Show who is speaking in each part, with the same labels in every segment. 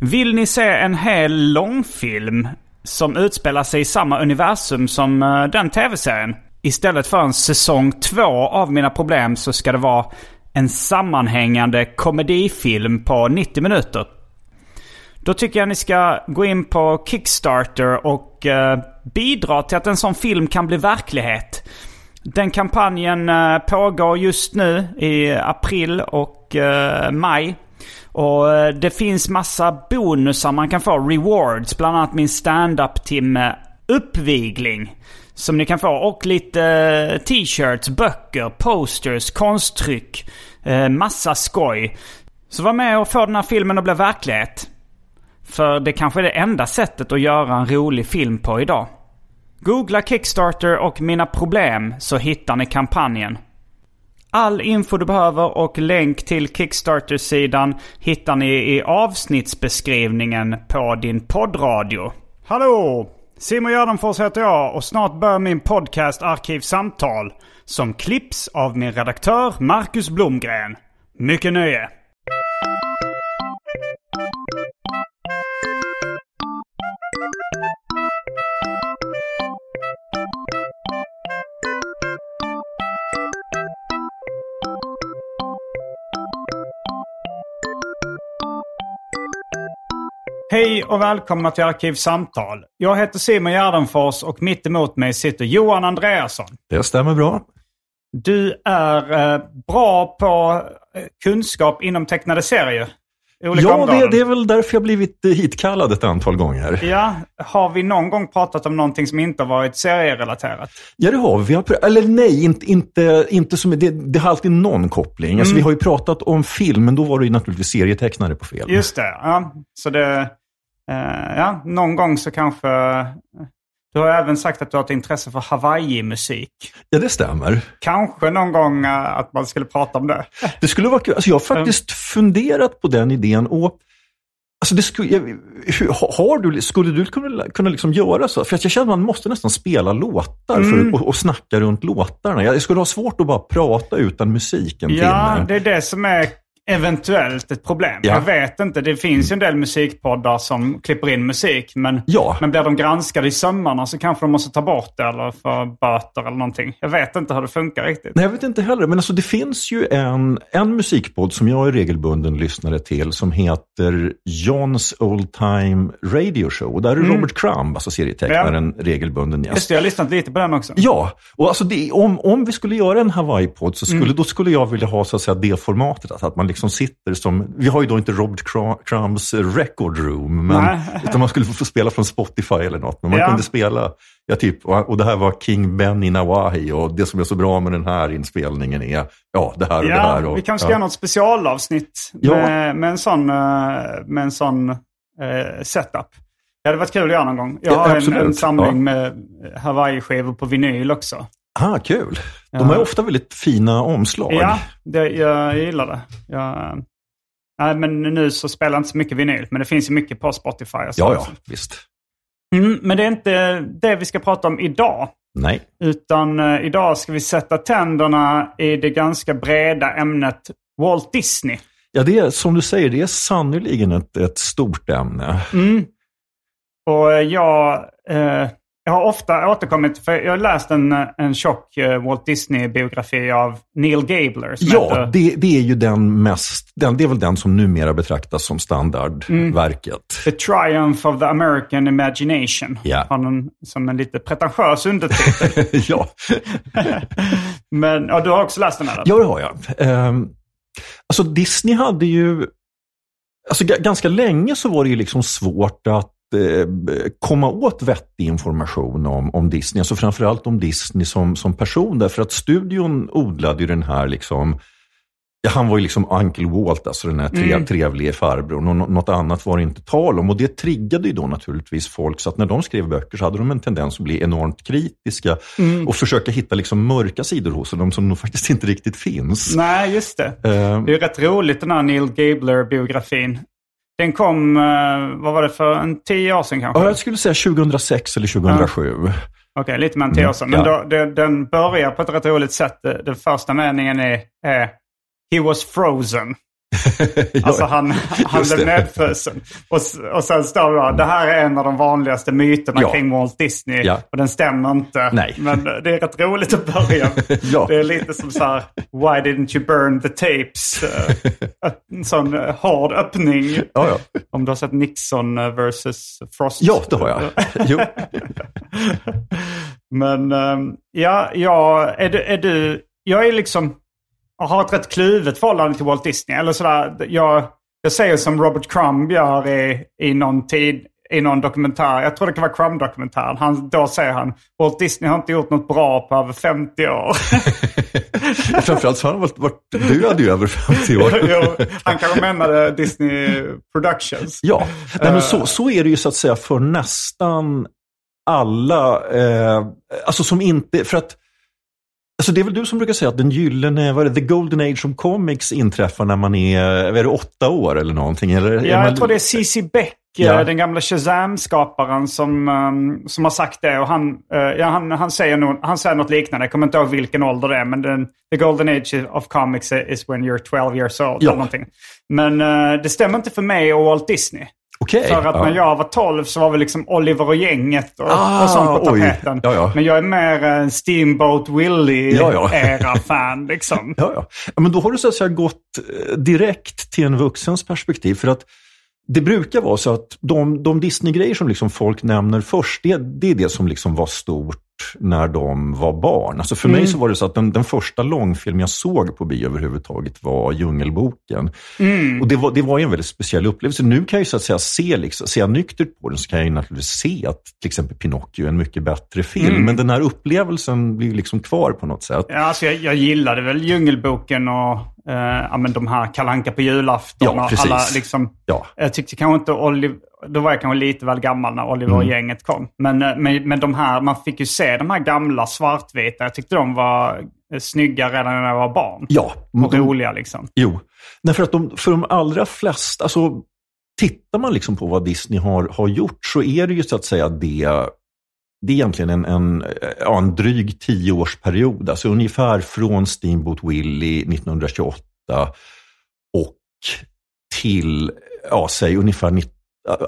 Speaker 1: Vill ni se en hel långfilm som utspelar sig i samma universum som eh, den tv-serien? Istället för en säsong två av Mina Problem så ska det vara en sammanhängande komedifilm på 90 minuter. Då tycker jag ni ska gå in på Kickstarter och eh, bidra till att en sån film kan bli verklighet. Den kampanjen eh, pågår just nu i april och eh, maj. Och eh, det finns massa bonusar man kan få. Rewards. Bland annat min stand-up-timme Uppvigling. Som ni kan få. Och lite eh, t-shirts, böcker, posters, konsttryck. Eh, massa skoj. Så var med och få den här filmen att bli verklighet. För det kanske är det enda sättet att göra en rolig film på idag. Googla Kickstarter och Mina Problem så hittar ni kampanjen. All info du behöver och länk till Kickstarter-sidan hittar ni i avsnittsbeskrivningen på din poddradio. Hallå! Simon Gärdenfors heter jag och snart börjar min podcast Arkivsamtal. Som klipps av min redaktör Marcus Blomgren. Mycket nöje! Hej och välkomna till Arkivsamtal. Jag heter Simon Gärdenfors och mitt emot mig sitter Johan Andreasson.
Speaker 2: Det stämmer bra.
Speaker 1: Du är eh, bra på eh, kunskap inom tecknade serier. Olika
Speaker 2: Ja, det, det är väl därför jag blivit eh, hitkallad ett antal gånger.
Speaker 1: Ja, har vi någon gång pratat om någonting som inte har varit serierelaterat?
Speaker 2: Ja, det har vi. eller nej, inte, inte, inte som, det, det har alltid någon koppling. Alltså, vi har ju pratat om film, men då var det ju naturligtvis serietecknare på film.
Speaker 1: Just det, ja. Så det... Eh, ja, någon gång så kanske... Du har även sagt att du har ett intresse för Hawaii-musik.
Speaker 2: Ja, det stämmer.
Speaker 1: Kanske någon gång eh, att man skulle prata om det.
Speaker 2: Det skulle vara kul. Alltså, jag har faktiskt funderat på den idén. Och, alltså, det skulle, hur, har- du, skulle du kunna, kunna liksom göra så? För att jag känner att man måste nästan spela låtar för, och, och snacka runt låtarna. Jag, skulle ha svårt att bara prata utan musik en
Speaker 1: Ja,
Speaker 2: timme.
Speaker 1: det är det som är eventuellt ett problem.
Speaker 2: Ja.
Speaker 1: Jag vet inte. Det finns ju en del musikpoddar som klipper in musik. Men,
Speaker 2: Ja.
Speaker 1: men blir de granskade i sömmarna så kanske de måste ta bort det eller få böter eller någonting. Jag vet inte hur det funkar riktigt.
Speaker 2: Nej, jag vet inte heller. Men alltså, det finns ju en, en musikpodd som jag är regelbunden lyssnare till som heter Johns Old Time Radio Show. Och där är Robert Crumb, alltså serietecknaren, regelbunden gäst.
Speaker 1: Just det, jag har lyssnat lite på den också.
Speaker 2: Ja, och alltså det, om, om vi skulle göra en Hawaii-podd så skulle, då skulle jag vilja ha så att säga, det formatet. Alltså att man liksom sitter som, vi har ju då inte Robert Crumbs record room, men,
Speaker 1: Nej.
Speaker 2: utan man skulle få spela från Spotify eller något. Men man
Speaker 1: Ja.
Speaker 2: kunde spela, ja, typ, och, det här var King Ben i Nawahi och det som är så bra med den här inspelningen är, ja, det här och det här.
Speaker 1: Ja,
Speaker 2: Och,
Speaker 1: vi kanske ska
Speaker 2: ja.
Speaker 1: göra något specialavsnitt
Speaker 2: Ja.
Speaker 1: med, med en sån, eh, med en sån eh, setup. Det hade varit kul att göra någon gång. Jag
Speaker 2: Ja,
Speaker 1: har en,
Speaker 2: absolut.
Speaker 1: en samling
Speaker 2: Ja.
Speaker 1: med Hawaii-skivor på vinyl också.
Speaker 2: Ah, kul. De har ju ofta väldigt fina omslag.
Speaker 1: Ja, det, jag gillar det. Jag, Nej, men nu så spelar jag inte så mycket vinyl. Men det finns ju mycket på Spotify. Och så
Speaker 2: Ja, ja, visst.
Speaker 1: Mm, men det är inte det vi ska prata om idag.
Speaker 2: Nej.
Speaker 1: Utan eh, idag ska vi sätta tänderna i det ganska breda ämnet Walt Disney.
Speaker 2: Ja, det är som du säger, det är sannoliken ett, ett stort ämne.
Speaker 1: Och eh, jag, eh, jag har ofta återkommit, för jag har läst en, en tjock eh, Walt Disney-biografi av Neil Gabler.
Speaker 2: Ja,
Speaker 1: heter,
Speaker 2: det, det är ju den mest, den, det är väl den som numera betraktas som standardverket.
Speaker 1: The Triumph of the American Imagination.
Speaker 2: Ja.
Speaker 1: Har någon, som en lite pretentiös undertitel.
Speaker 2: ja.
Speaker 1: Men ja, du har också läst den här?
Speaker 2: ja, det har jag. Ehm, alltså Disney hade ju, alltså ganska länge så var det ju liksom svårt att komma åt vettig information om, om Disney. Alltså framförallt om Disney som, som person. Därför att studion odlade ju den här liksom Ja, han var ju liksom Uncle Walt, alltså den här tre, trevlige farbrorn. Och nå- något annat var det inte tal om. Och det triggade ju då naturligtvis folk. Så att när de skrev böcker så hade de en tendens att bli enormt kritiska. Och försöka hitta liksom mörka sidor hos dem som nog faktiskt inte riktigt finns.
Speaker 1: Nej, just det.
Speaker 2: Ehm,
Speaker 1: Det är ju rätt roligt den här Neil Gabler-biografin. Den kom, eh, vad var det för, en tio år sedan kanske?
Speaker 2: Ja, jag skulle säga 2006 eller 2007.
Speaker 1: Okej, lite mer än tio år sedan. Men
Speaker 2: ja.
Speaker 1: då, det, den börjar på ett rätt roligt sätt. Det- Den första meningen är, är He was frozen. Alltså han, han blev
Speaker 2: det.
Speaker 1: nedfrusen. Och, och sen står det det här är en av de vanligaste myterna
Speaker 2: Ja.
Speaker 1: kring Walt Disney.
Speaker 2: Ja.
Speaker 1: Och den stämmer inte.
Speaker 2: Nej.
Speaker 1: Men det är rätt roligt att börja.
Speaker 2: Ja.
Speaker 1: Det är lite som så här, why didn't you burn the tapes? Eh, En sån eh, hård öppning.
Speaker 2: Ja.
Speaker 1: Om du har sett Nixon eh, versus Frost.
Speaker 2: ja, det har jag. Jo.
Speaker 1: Men ehm, ja, ja är, du, är du... Jag är liksom... Har ett rätt kluvet förhållande till Walt Disney. Eller sådär, jag, jag säger som Robert Crumb gör i, i någon tid, i någon dokumentär. Jag tror det kan vara Crumb-dokumentären. Han, då säger han Walt Disney har inte gjort något bra på över 50 år.
Speaker 2: Framförallt har han varit, varit död i över 50 år.
Speaker 1: Jo, han kanske menade Disney Productions.
Speaker 2: Ja, Nej, men så, så är det ju så att säga för nästan alla, eh, alltså som inte, för att Alltså det är väl du som brukar säga att den gyllene, vad är det, the golden age of comics inträffar när man är, är det, åtta år eller någonting? Eller,
Speaker 1: Ja,
Speaker 2: man,
Speaker 1: jag tror det är C.C. Beck,
Speaker 2: Ja.
Speaker 1: eh, den gamla Shazam-skaparen som, ehm, som har sagt det. Och han, eh, ja, han, han, säger nog, han säger något liknande. Jag kommer inte ihåg vilken ålder det är. Men den, the golden age of comics is when you're 12 years old.
Speaker 2: Ja.
Speaker 1: Eller någonting. Men eh, det stämmer inte för mig och Walt Disney.
Speaker 2: Okej.
Speaker 1: För att
Speaker 2: ja.
Speaker 1: när jag var 12 så var vi liksom Oliver och gänget och,
Speaker 2: Ah,
Speaker 1: och sånt på tapeten.
Speaker 2: Ja, ja.
Speaker 1: Men jag är mer en Steamboat. Willie-era-fan. liksom.
Speaker 2: Ja, ja. ja, men då har du så att säga gått eh, direkt till en vuxens perspektiv. För att det brukar vara så att de, de Disney-grejer som liksom folk nämner först, det, det är det som liksom var stort när de var barn. Alltså för mig så var det så att den, den första långfilm jag såg på bio överhuvudtaget var Djungelboken. Och det var, det var ju en väldigt speciell upplevelse. Nu kan jag ju så att säga se, liksom, jag nyktert på den så kan jag ju naturligtvis se att till exempel Pinocchio är en mycket bättre film. Men den här upplevelsen blir liksom kvar på något sätt.
Speaker 1: Ja, alltså jag, jag gillade väl Djungelboken och eh, ja, men de här Kalanka på julafton.
Speaker 2: Ja,
Speaker 1: och
Speaker 2: precis.
Speaker 1: alla, liksom,
Speaker 2: Ja.
Speaker 1: Jag tyckte kanske inte Oliver... Då var jag kanske lite väl gammal när Oliver och
Speaker 2: Mm.
Speaker 1: gänget kom. Men, eh, men, men de här, man fick ju se de här gamla svartvita. Jag tyckte de var eh, snygga redan när jag var barn.
Speaker 2: Ja,
Speaker 1: Och roliga liksom.
Speaker 2: Jo, därför att de, för de allra flesta, alltså tittar man liksom på vad Disney har, har gjort så är det ju så att säga det, det är egentligen en, en, ja, en dryg tioårsperiod, alltså ungefär från Steamboat Willie 1928 och till, ja, säg ungefär 19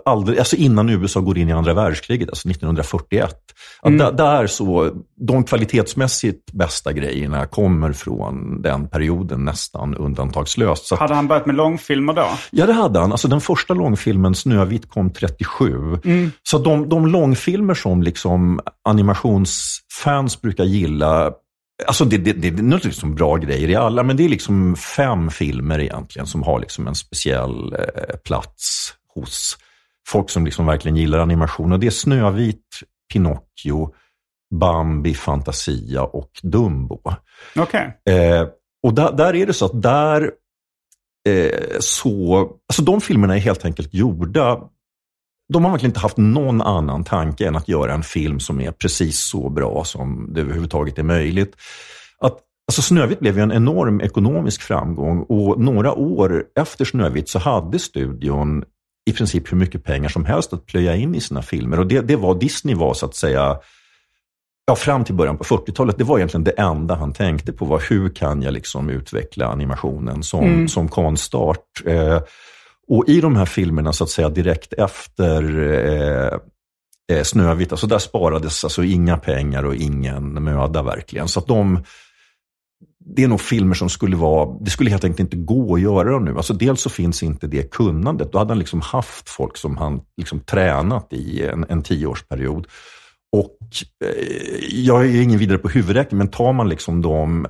Speaker 2: Aldrig, alltså innan USA går in i andra världskriget, alltså 1941. Att där, så, de kvalitetsmässigt bästa grejerna kommer från den perioden nästan undantagslöst. Så
Speaker 1: Hade han börjat med långfilmer då?
Speaker 2: ja, det hade han. Alltså den första långfilmen, Snövit, kom 37. Så de, de långfilmer som liksom animationsfans brukar gilla, Alltså det, det, det är naturligtvis som bra grejer i alla, men det är liksom fem filmer egentligen som har liksom en speciell eh, plats hos folk som liksom verkligen gillar animation. Och det är Snövit, Pinocchio, Bambi, Fantasia och Dumbo.
Speaker 1: Okej.
Speaker 2: Eh, och där, där är det så att där eh, så, alltså de filmerna är helt enkelt gjorda de har verkligen inte haft någon annan tanke än att göra en film som är precis så bra som det överhuvudtaget är möjligt. Att, Alltså Snövit blev ju en enorm ekonomisk framgång och några år efter Snövit så hade studion i princip hur mycket pengar som helst att plöja in i sina filmer. Och det, det var Disney var så att säga, ja, fram till början på 40-talet, det var egentligen det enda han tänkte på. var Hur kan jag liksom utveckla animationen som, mm. som konstart? Eh, och i de här filmerna, så att säga direkt efter eh, eh, Snövit, alltså där sparades alltså inga pengar och ingen möda verkligen. Så att de det är nog filmer som skulle vara, det skulle helt enkelt inte gå att göra dem nu. Alltså dels så finns inte det kunnandet. Då hade han liksom haft folk som han liksom tränat i en, en tioårsperiod. Och eh, jag är ingen vidare på huvudräkning, men tar man liksom de,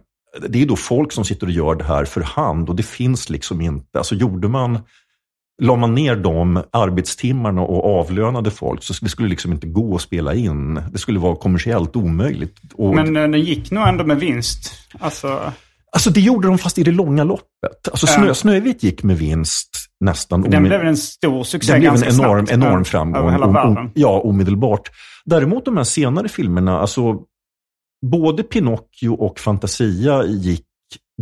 Speaker 2: det är då folk som sitter och gör det här för hand och det finns liksom inte, alltså gjorde man La man ner de arbetstimmarna och avlönade folk så det skulle liksom inte gå att spela in. Det skulle vara kommersiellt omöjligt.
Speaker 1: Och... Men eh, den gick nog ändå med vinst. Alltså...
Speaker 2: Alltså det gjorde de fast i det långa loppet. Alltså Snö, ja. Snövit gick med vinst nästan
Speaker 1: Den blev en stor succé
Speaker 2: Den blev en enorm, enorm framgång. Över hela världen. ja, omedelbart. Däremot de här senare filmerna, alltså både Pinocchio och Fantasia gick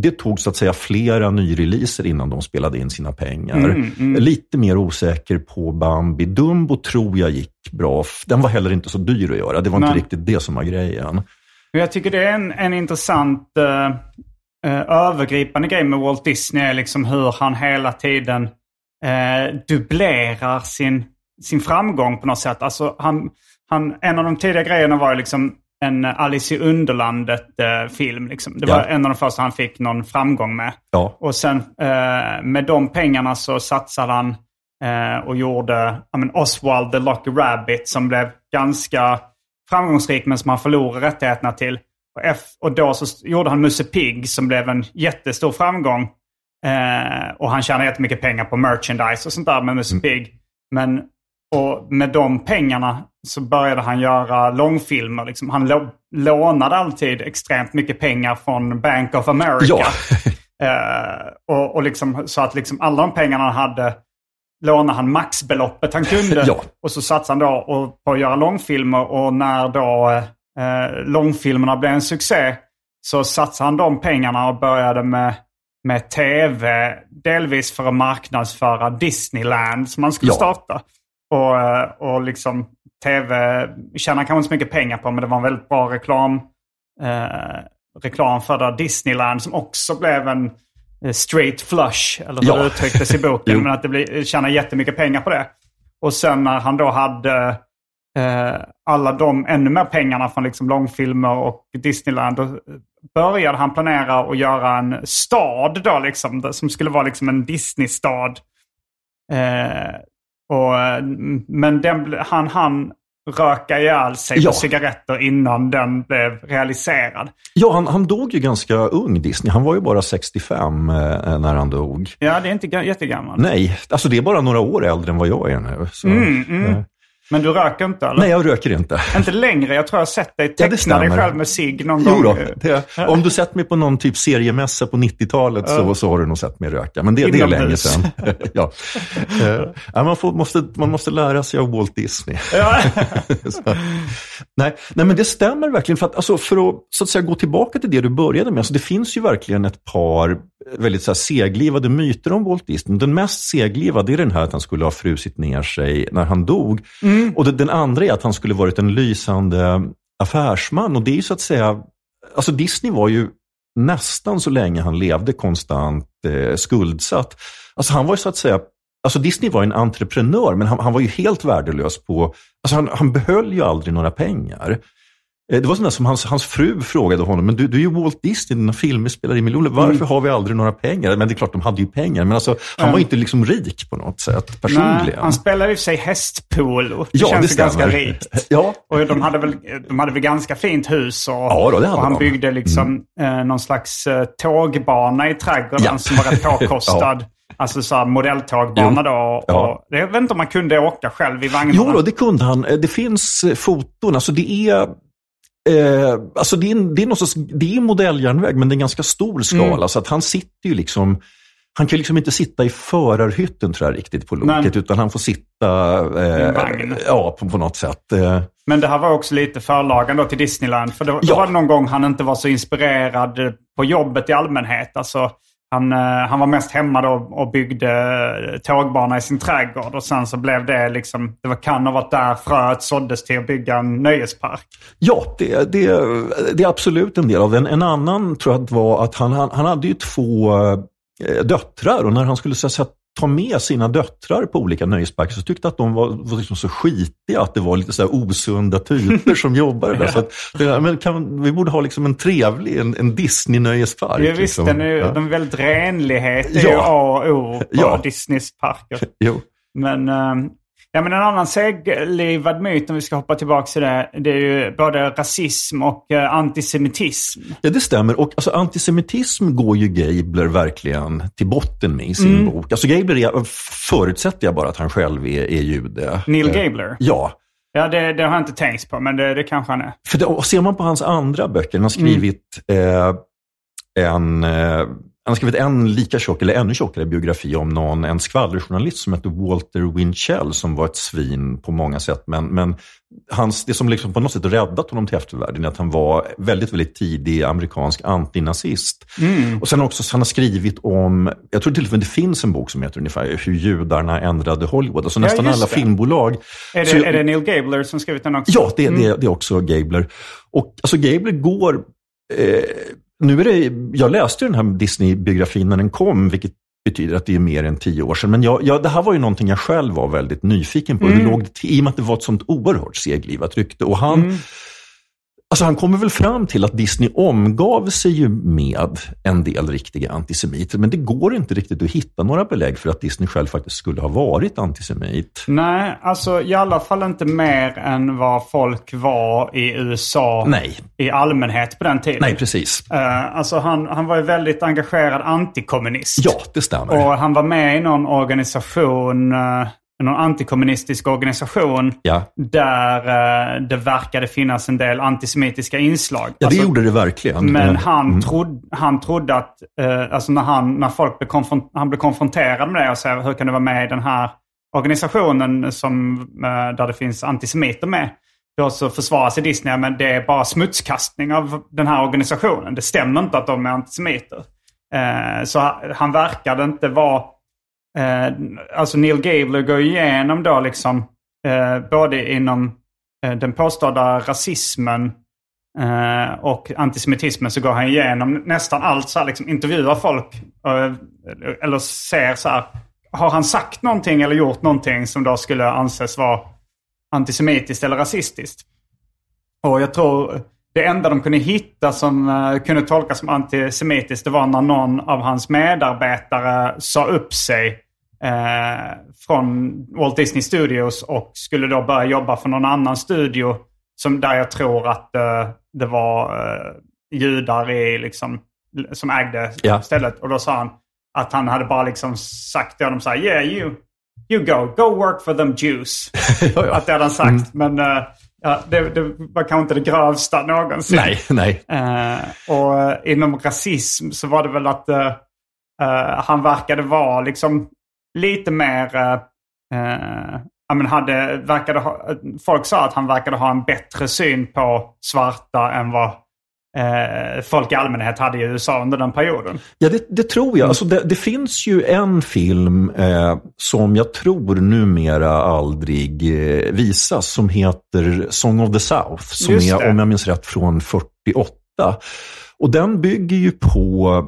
Speaker 2: det tog så att säga flera nyreleaser innan de spelade in sina pengar. Mm, mm. Lite mer osäker på Bambi. Dumbo tror jag gick bra. Den var heller inte så dyr att göra. Det var Nej. inte riktigt det som var grejen.
Speaker 1: Jag tycker det är en, en intressant uh, uh, övergripande grej med Walt Disney. Är liksom hur han hela tiden uh, dubblerar sin, sin framgång på något sätt. Alltså han, han, en av de tidiga grejerna var liksom en Alice i Underlandet-film. Eh, liksom. Det var en av de första han fick någon framgång med.
Speaker 2: Ja.
Speaker 1: Och sen eh, med de pengarna så satsade han eh, och gjorde men, Oswald the Lucky Rabbit som blev ganska framgångsrik men som han förlorade rättigheterna till. Och, F och då så gjorde han Musse Pigg som blev en jättestor framgång. Eh, och han tjänade jättemycket pengar på merchandise och sånt där med Musse mm. Pigg. Men och med de pengarna så började han göra långfilmer. Liksom. Han lånade alltid extremt mycket pengar från Bank of America.
Speaker 2: Ja.
Speaker 1: eh, och, och liksom, så att liksom alla de pengarna han hade lånade han maxbeloppet han kunde.
Speaker 2: ja.
Speaker 1: Och så satsade han då på att göra långfilmer. Och när då eh, långfilmerna blev en succé så satsade han de pengarna och började med, med tv. Delvis för att marknadsföra Disneyland som man skulle ja. starta. Och, eh, och liksom tv tjänar kanske inte så mycket pengar på men det var en väldigt bra reklam. Eh, reklam för Disneyland som också blev en eh, straight flush. Eller hur ja. det uttrycktes i boken. men att det blir, tjänar jättemycket pengar på det. Och sen när han då hade eh, alla de ännu mer pengarna från liksom långfilmer och Disneyland. Då började han planera att göra en stad då liksom. Som skulle vara liksom en Disney-stad. Eh, och, eh, men den, han han röka ihjäl sig ja. på cigaretter innan den blev realiserad.
Speaker 2: Ja, han, han dog ju ganska ung, Disney. Han var ju bara 65 eh, när han dog.
Speaker 1: Ja, det är inte jättegammal.
Speaker 2: Nej, alltså det är bara några år äldre än vad jag är nu. Så,
Speaker 1: mm, mm. Eh. Men du röker inte eller?
Speaker 2: Nej, jag röker inte.
Speaker 1: Inte längre? Jag tror jag har sett dig teckna ja, dig själv med cigg någon jo gång. Då,
Speaker 2: det, om du sett mig på någon typ seriemässa på 90-talet så, så har du nog sett mig röka. Men det, det är länge sedan. ja. Uh, man, får, måste, man måste lära sig av Walt Disney. nej, nej, men det stämmer verkligen. För att, alltså, för att, så att säga, gå tillbaka till det du började med. Alltså, det finns ju verkligen ett par väldigt så här, seglivade myter om Walt Disney. Den mest seglivade är den här att han skulle ha frusit ner sig när han dog. Mm. Mm. Och den andra är att han skulle varit en lysande affärsman. Och det är ju så att säga, alltså Disney var ju nästan så länge han levde konstant eh, skuldsatt. Alltså han var ju så att säga, alltså Disney var en entreprenör men han, han var ju helt värdelös på, alltså han, han behöll ju aldrig några pengar. Eh, det var sådär som hans, hans fru frågade honom, men du, du är ju Walt Disney, dina filmer spelar in miljoner. Varför mm. har vi aldrig några pengar? Men det är klart, de hade ju pengar. Men alltså, han mm. var inte liksom rik på något sätt, personligen. Nej,
Speaker 1: han spelade i och för sig hästpolo. Det ja, känns det ganska rikt.
Speaker 2: ja.
Speaker 1: Och de hade, väl, de hade väl ganska fint hus. Och,
Speaker 2: ja, då,
Speaker 1: och han de. byggde liksom mm. eh, någon slags eh, tågbana i trädgården ja. som var påkostad. ja. Alltså så här modelltågbana då. Och, ja. Jag vet inte om man kunde åka själv i vagnarna.
Speaker 2: Jo, då, det kunde han. Det finns eh, foton. Alltså det är Eh, alltså det är, det, är sorts, det är modelljärnväg, men det är en ganska stor skala. Mm. Så att han sitter ju liksom han kan liksom inte sitta i förarhytten tror jag riktigt på loket, utan han får sitta
Speaker 1: vagn.
Speaker 2: ja, på, på något sätt. Eh,
Speaker 1: Men det här var också lite förlagan då till Disneyland. För då, då
Speaker 2: Ja.
Speaker 1: var det någon gång han inte var så inspirerad på jobbet i allmänhet. Alltså, han, eh, han var mest hemma då och byggde eh, tågbana i sin trädgård. Och sen så blev det liksom, det var, kan ha varit där fröet såddes till att bygga en nöjespark.
Speaker 2: Ja, det, det, det är absolut en del av det. En, annan tror jag var att han, han, han hade ju två eh, döttrar och när han skulle så säga, ta med sina döttrar på olika nöjesparker så tyckte att de var, var liksom så skitiga att det var lite så osunda typer som jobbade där. Så att, men kan, vi borde ha liksom en trevlig, en, en Disney-nöjespark.
Speaker 1: Ja, visst,
Speaker 2: liksom.
Speaker 1: den är,
Speaker 2: ja.
Speaker 1: de är väldigt renlighet. Det är
Speaker 2: Ja.
Speaker 1: ju A och O på
Speaker 2: Ja.
Speaker 1: Disneys parker.
Speaker 2: Jo.
Speaker 1: Men, eh, ja, men en annan seglivad myt, om vi ska hoppa tillbaka till det, det är ju både rasism och eh, antisemitism.
Speaker 2: Ja, det stämmer. Och alltså, antisemitism går ju Gabler verkligen till botten med i sin
Speaker 1: Mm.
Speaker 2: bok. Alltså Gabler är, förutsätter jag bara att han själv är, är jude.
Speaker 1: Neil
Speaker 2: Eh,
Speaker 1: Gabler.
Speaker 2: Ja.
Speaker 1: Ja, det, det har jag inte tänkt på, men det, det kanske han är.
Speaker 2: För det, och ser man på hans andra böcker, han har skrivit eh, en, eh, han har skrivit en lika tjock, eller ännu tjockare biografi om någon, en skvallerjournalist som heter Walter Winchell, som var ett svin på många sätt. Men, men hans, det som liksom på något sätt räddat honom till eftervärlden är att han var väldigt, väldigt tidig amerikansk antinazist. Och sen också, så han har skrivit om, jag tror till och med det finns en bok som heter ungefär Hur judarna ändrade Hollywood. Alltså nästan
Speaker 1: just
Speaker 2: alla
Speaker 1: det.
Speaker 2: filmbolag.
Speaker 1: Är
Speaker 2: Så-
Speaker 1: det, är det Neil Gabler som skrivit den också?
Speaker 2: Ja, det, det, det är också Gabler. Och alltså Gabler går... Eh, nu är det, jag läste ju den här Disney-biografin när den kom, vilket betyder att det är mer än tio år sedan. Men jag, jag, det här var ju någonting jag själv var väldigt nyfiken på. Det låg, I och med att det var ett sånt oerhört seglivat rykte. Och han, alltså han kommer väl fram till att Disney omgav sig ju med en del riktiga antisemiter. Men det går inte riktigt att hitta några belägg för att Disney själv faktiskt skulle ha varit antisemit.
Speaker 1: Nej, alltså i alla fall inte mer än vad folk var i USA
Speaker 2: Nej.
Speaker 1: i allmänhet på den tiden.
Speaker 2: Nej, precis.
Speaker 1: Eh, alltså han, han var ju väldigt engagerad antikommunist.
Speaker 2: Ja, det stämmer.
Speaker 1: Och han var med i någon organisation, eh, någon antikommunistisk organisation,
Speaker 2: Ja.
Speaker 1: där eh, det verkade finnas en del antisemitiska inslag.
Speaker 2: Ja, det
Speaker 1: Alltså,
Speaker 2: gjorde det verkligen.
Speaker 1: Men
Speaker 2: Eh,
Speaker 1: han,
Speaker 2: mm.
Speaker 1: trodde, han trodde att, eh, alltså när, han, när folk blev, konfront, han blev konfronterad med det och sa hur kan du vara med i den här organisationen som, eh, där det finns antisemiter med. Då så försvarar sig Disney, men det är bara smutskastning av den här organisationen. Det stämmer inte att de är antisemiter. Eh, så han verkade inte vara... Eh, alltså Neil Gabler går igenom då liksom eh, både inom eh, den påstådda rasismen eh, och antisemitismen så går han igenom nästan allt så här, liksom intervjuar folk eh, eller ser så här. Har han sagt någonting eller gjort någonting som då skulle anses vara antisemitiskt eller rasistiskt? Och jag tror det enda de kunde hitta som eh, kunde tolkas som antisemitiskt det var när någon av hans medarbetare sa upp sig eh, från Walt Disney Studios och skulle då börja jobba för någon annan studio som där jag tror att eh, det var judar i, liksom, som ägde
Speaker 2: Ja.
Speaker 1: stället. Och då sa han att han hade bara liksom sagt till honom så här, yeah you, you go, go work for them Jews.
Speaker 2: ja, ja.
Speaker 1: Att det hade han sagt. Men eh, ja, det, det var kanske inte det grövsta någonsin.
Speaker 2: Nej, nej.
Speaker 1: Eh, och eh, inom rasism så var det väl att eh, eh, han verkade vara liksom lite mer... eh, eh, men hade, verkade ha, folk sa att han verkade ha en bättre syn på svarta än vad eh, folk i allmänhet hade i USA under den perioden.
Speaker 2: Ja, det, det tror jag. Alltså det, det finns ju en film eh, som jag tror numera aldrig eh, visas som heter Song of the South. Som
Speaker 1: Just
Speaker 2: är,
Speaker 1: det.
Speaker 2: om jag minns rätt, från 48. Och den bygger ju på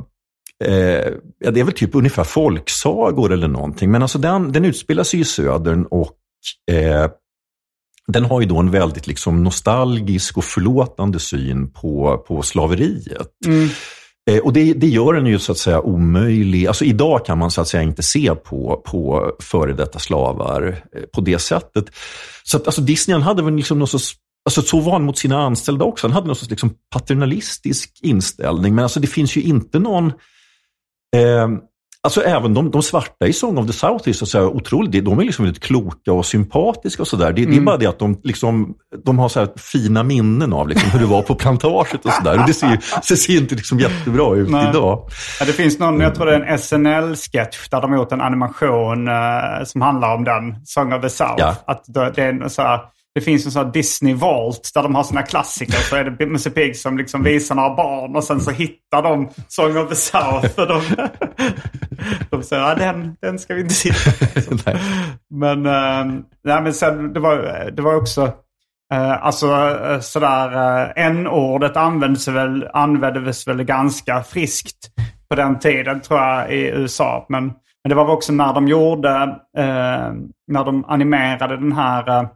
Speaker 2: Eh, ja, det är väl typ ungefär folksagor eller någonting. Men alltså den, den utspelar sig i södern och eh, den har ju då en väldigt liksom nostalgisk och förlåtande syn på, på slaveriet. Eh, och det, det gör den ju så att säga omöjlig. Alltså idag kan man så att säga inte se på, på före detta slavar eh, på det sättet. Så att alltså Disney hade väl liksom någon sorts Alltså så var han mot sina anställda också. Han hade någon sorts liksom paternalistisk inställning. Men alltså det finns ju inte någon... Eh, Alltså även de, de svarta i Song of the South är så att säga otroligt, de är liksom väldigt kloka och sympatiska och sådär. Det, mm. det, är mm. bara det att de, liksom, de har så fina minnen av liksom hur det var på plantaget och sådär. Det ser, det ser inte liksom jättebra ut Nej. idag.
Speaker 1: Ja, det finns någon, jag tror det är en SNL-sketch där de har gjort en animation uh, som handlar om den, Song of the South. Ja. Att det är en så här, det finns en sån här Disney Vault där de har sina klassiker. Så är det Musse Pigg som liksom visar några barn och sen så hittar de Song of the South. Och de, de säger att ja, den, den ska vi inte sitta på. men, äh, nej, men sen, det, var, det var också... Uh, alltså uh, sådär, uh, n-ordet användes väl, användes väl ganska friskt på den tiden tror jag i USA. Men, men det var också när de gjorde, när de animerade den här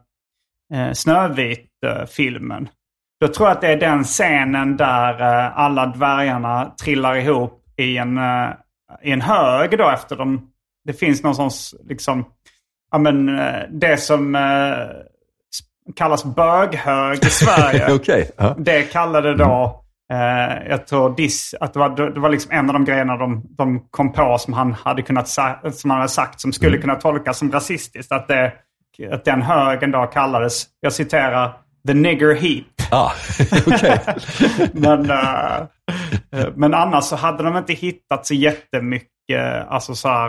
Speaker 1: eh, Snövit-filmen. Då tror jag att det är den scenen där eh, alla dvärgarna trillar ihop i en, eh, i en hög då efter de... Det finns någon sorts, liksom, ja men eh, det som eh, kallas böghög i Sverige.
Speaker 2: okay. uh.
Speaker 1: Det kallade då, eh, jag tror dis, att det var, det var liksom en av de grejerna de, de kom på som han hade kunnat som han hade sagt som skulle mm. kunna tolkas som rasistiskt. Att det att den högen då kallades, jag citerar, the nigger heap.
Speaker 2: Ah, okay.
Speaker 1: men, uh, men annars så hade de inte hittat så jättemycket, alltså så här,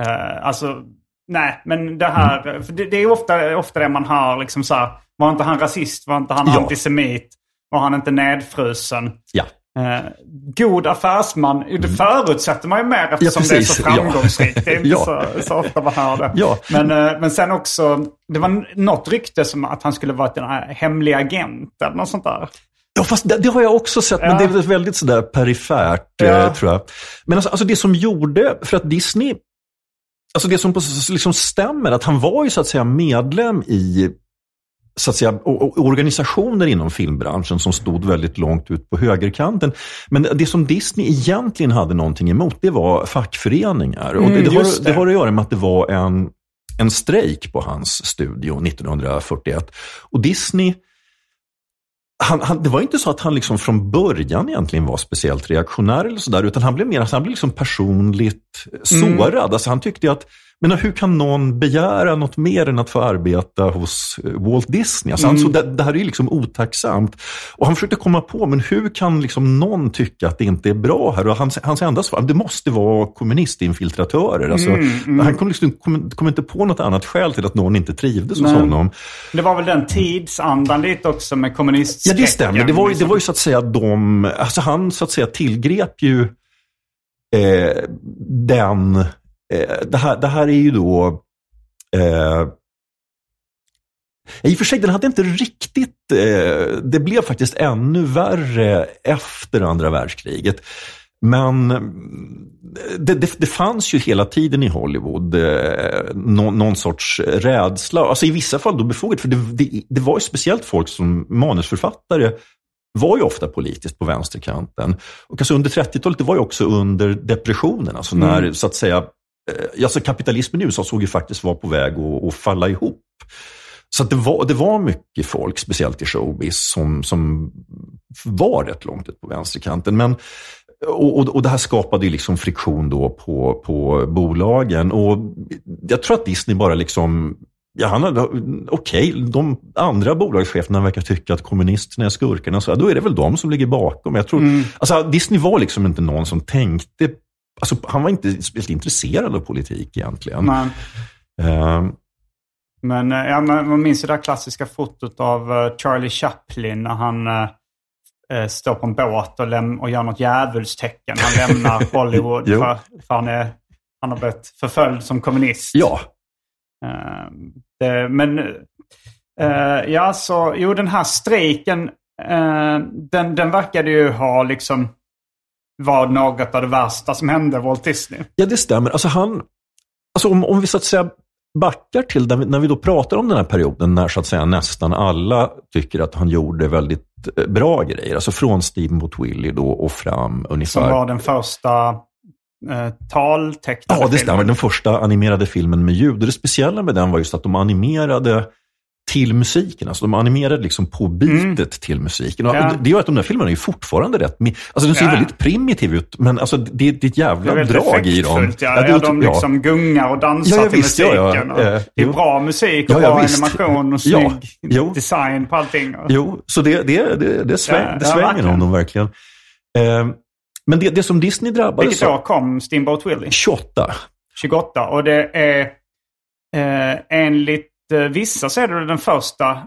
Speaker 1: uh, alltså nej, men det här, för det, det, är ofta, ofta det man hör liksom så här, var inte han rasist, var inte han ja. antisemit, var han inte nedfrusen?
Speaker 2: Ja.
Speaker 1: Eh, god affärsman, det mm. förutsätter man ju mer eftersom ja, det är så framgångsrikt. Det är inte ja. så, så, ofta man hör det.
Speaker 2: Ja.
Speaker 1: Men, eh, men sen också, det var något rykte som att han skulle vara en hemlig agent eller något sånt där.
Speaker 2: Ja, fast det, det har jag också sett, men det är väldigt sådär perifert, eh, tror jag. Men alltså, alltså, det som gjorde, för att Disney, alltså det som liksom stämmer, att han var ju så att säga medlem i så att säga, organisationer inom filmbranschen som stod väldigt långt ut på högerkanten. Men det som Disney egentligen hade någonting emot, det var fackföreningar. Mm, och det, det, har, det. har att göra med att det var en, en strejk på hans studio 1941. Och Disney han, han, det var inte så att han liksom från början egentligen var speciellt reaktionär eller sådär, utan han blev mer han blev liksom personligt sårad. Mm. Alltså han tyckte att men hur kan någon begära något mer än att få arbeta hos eh, Walt Disney? Alltså, mm. alltså, det, det, här är ju liksom otacksamt. Och han försökte komma på, men hur kan liksom någon tycka att det inte är bra här? Och hans, hans enda svar, det måste vara kommunistinfiltratörer. Alltså, mm, mm. Han kom, liksom, kom, kom, inte på något annat skäl till att någon inte trivdes hos honom.
Speaker 1: Det var väl den tidsandan lite också med kommunistskräcken?
Speaker 2: Ja, det stämmer. Det var, ju, det var ju så att säga de, alltså han så att säga tillgrep ju eh, den det, här, det här är ju då eh, i och för sig, den hade inte riktigt... Eh, det blev faktiskt ännu värre efter andra världskriget. Men det, det, det fanns ju hela tiden i Hollywood eh, någon, någon, sorts rädsla. Alltså i vissa fall då befogat, för det, det, var ju speciellt folk som manusförfattare var ju ofta politiskt på vänsterkanten. Och alltså under 30-talet, det var ju också under depressionen, alltså när mm. så att säga Eh, alltså kapitalismen i USA såg ju faktiskt vara på väg att, att falla ihop. Så det, var, det var mycket folk, speciellt i showbiz, som, som var rätt långt ut på vänsterkanten. Men, och, och, och det här skapade ju liksom friktion då på, på bolagen. Och jag tror att Disney bara liksom Ja, okej, okay, de andra bolagscheferna verkar tycka att kommunisterna är skurkarna, så då är det väl de som ligger bakom. Jag tror, mm. alltså, Disney var liksom inte någon som tänkte Alltså, han var inte speciellt intresserad av politik egentligen.
Speaker 1: Men, uh, men ja, man minns det där klassiska fotot av uh, Charlie Chaplin när han uh, står på en båt och, läm- och gör något djävulstecken. Han lämnar Hollywood för, för han, är, han har blivit förföljd som kommunist.
Speaker 2: Ja.
Speaker 1: Det, men ja, så jo den här strejken, den, den verkade ju ha liksom var något av det värsta som hände Walt Disney.
Speaker 2: Ja, det stämmer. Alltså han, alltså om, om vi så att säga backar till när vi, då pratar om den här perioden när så att säga nästan alla tycker att han gjorde väldigt eh, bra grejer. Alltså från Steve mot Willie då och fram ungefär.
Speaker 1: Som var den första eh, taltecknade
Speaker 2: Ja, det stämmer. Den första animerade filmen med ljud. Och det speciella med den var just att de animerade till musiken. Alltså de animerade liksom på bitet till musiken.
Speaker 1: Ja.
Speaker 2: Det gör att de där filmerna är fortfarande rätt... Alltså de ser
Speaker 1: Ja.
Speaker 2: väldigt primitiv ut, men alltså det, det är ett jävla
Speaker 1: Det är
Speaker 2: drag i dem.
Speaker 1: Ja,
Speaker 2: det är
Speaker 1: ja,
Speaker 2: otro-
Speaker 1: de liksom gungar och dansar
Speaker 2: Ja, ja,
Speaker 1: till
Speaker 2: visst, ja, ja.
Speaker 1: musiken. och
Speaker 2: Eh,
Speaker 1: det är bra musik och
Speaker 2: Ja, ja,
Speaker 1: bra
Speaker 2: visst.
Speaker 1: animation och
Speaker 2: Ja,
Speaker 1: snygg
Speaker 2: jo.
Speaker 1: design på allting.
Speaker 2: Jo, så det, det, det, det, sväng,
Speaker 1: Ja,
Speaker 2: det
Speaker 1: ja,
Speaker 2: svänger om dem verkligen. Eh, men det, det som Disney drabbades
Speaker 1: Vilket år kom Steamboat Willie?
Speaker 2: 28.
Speaker 1: 28. Och det är eh, enligt vissa så är det den första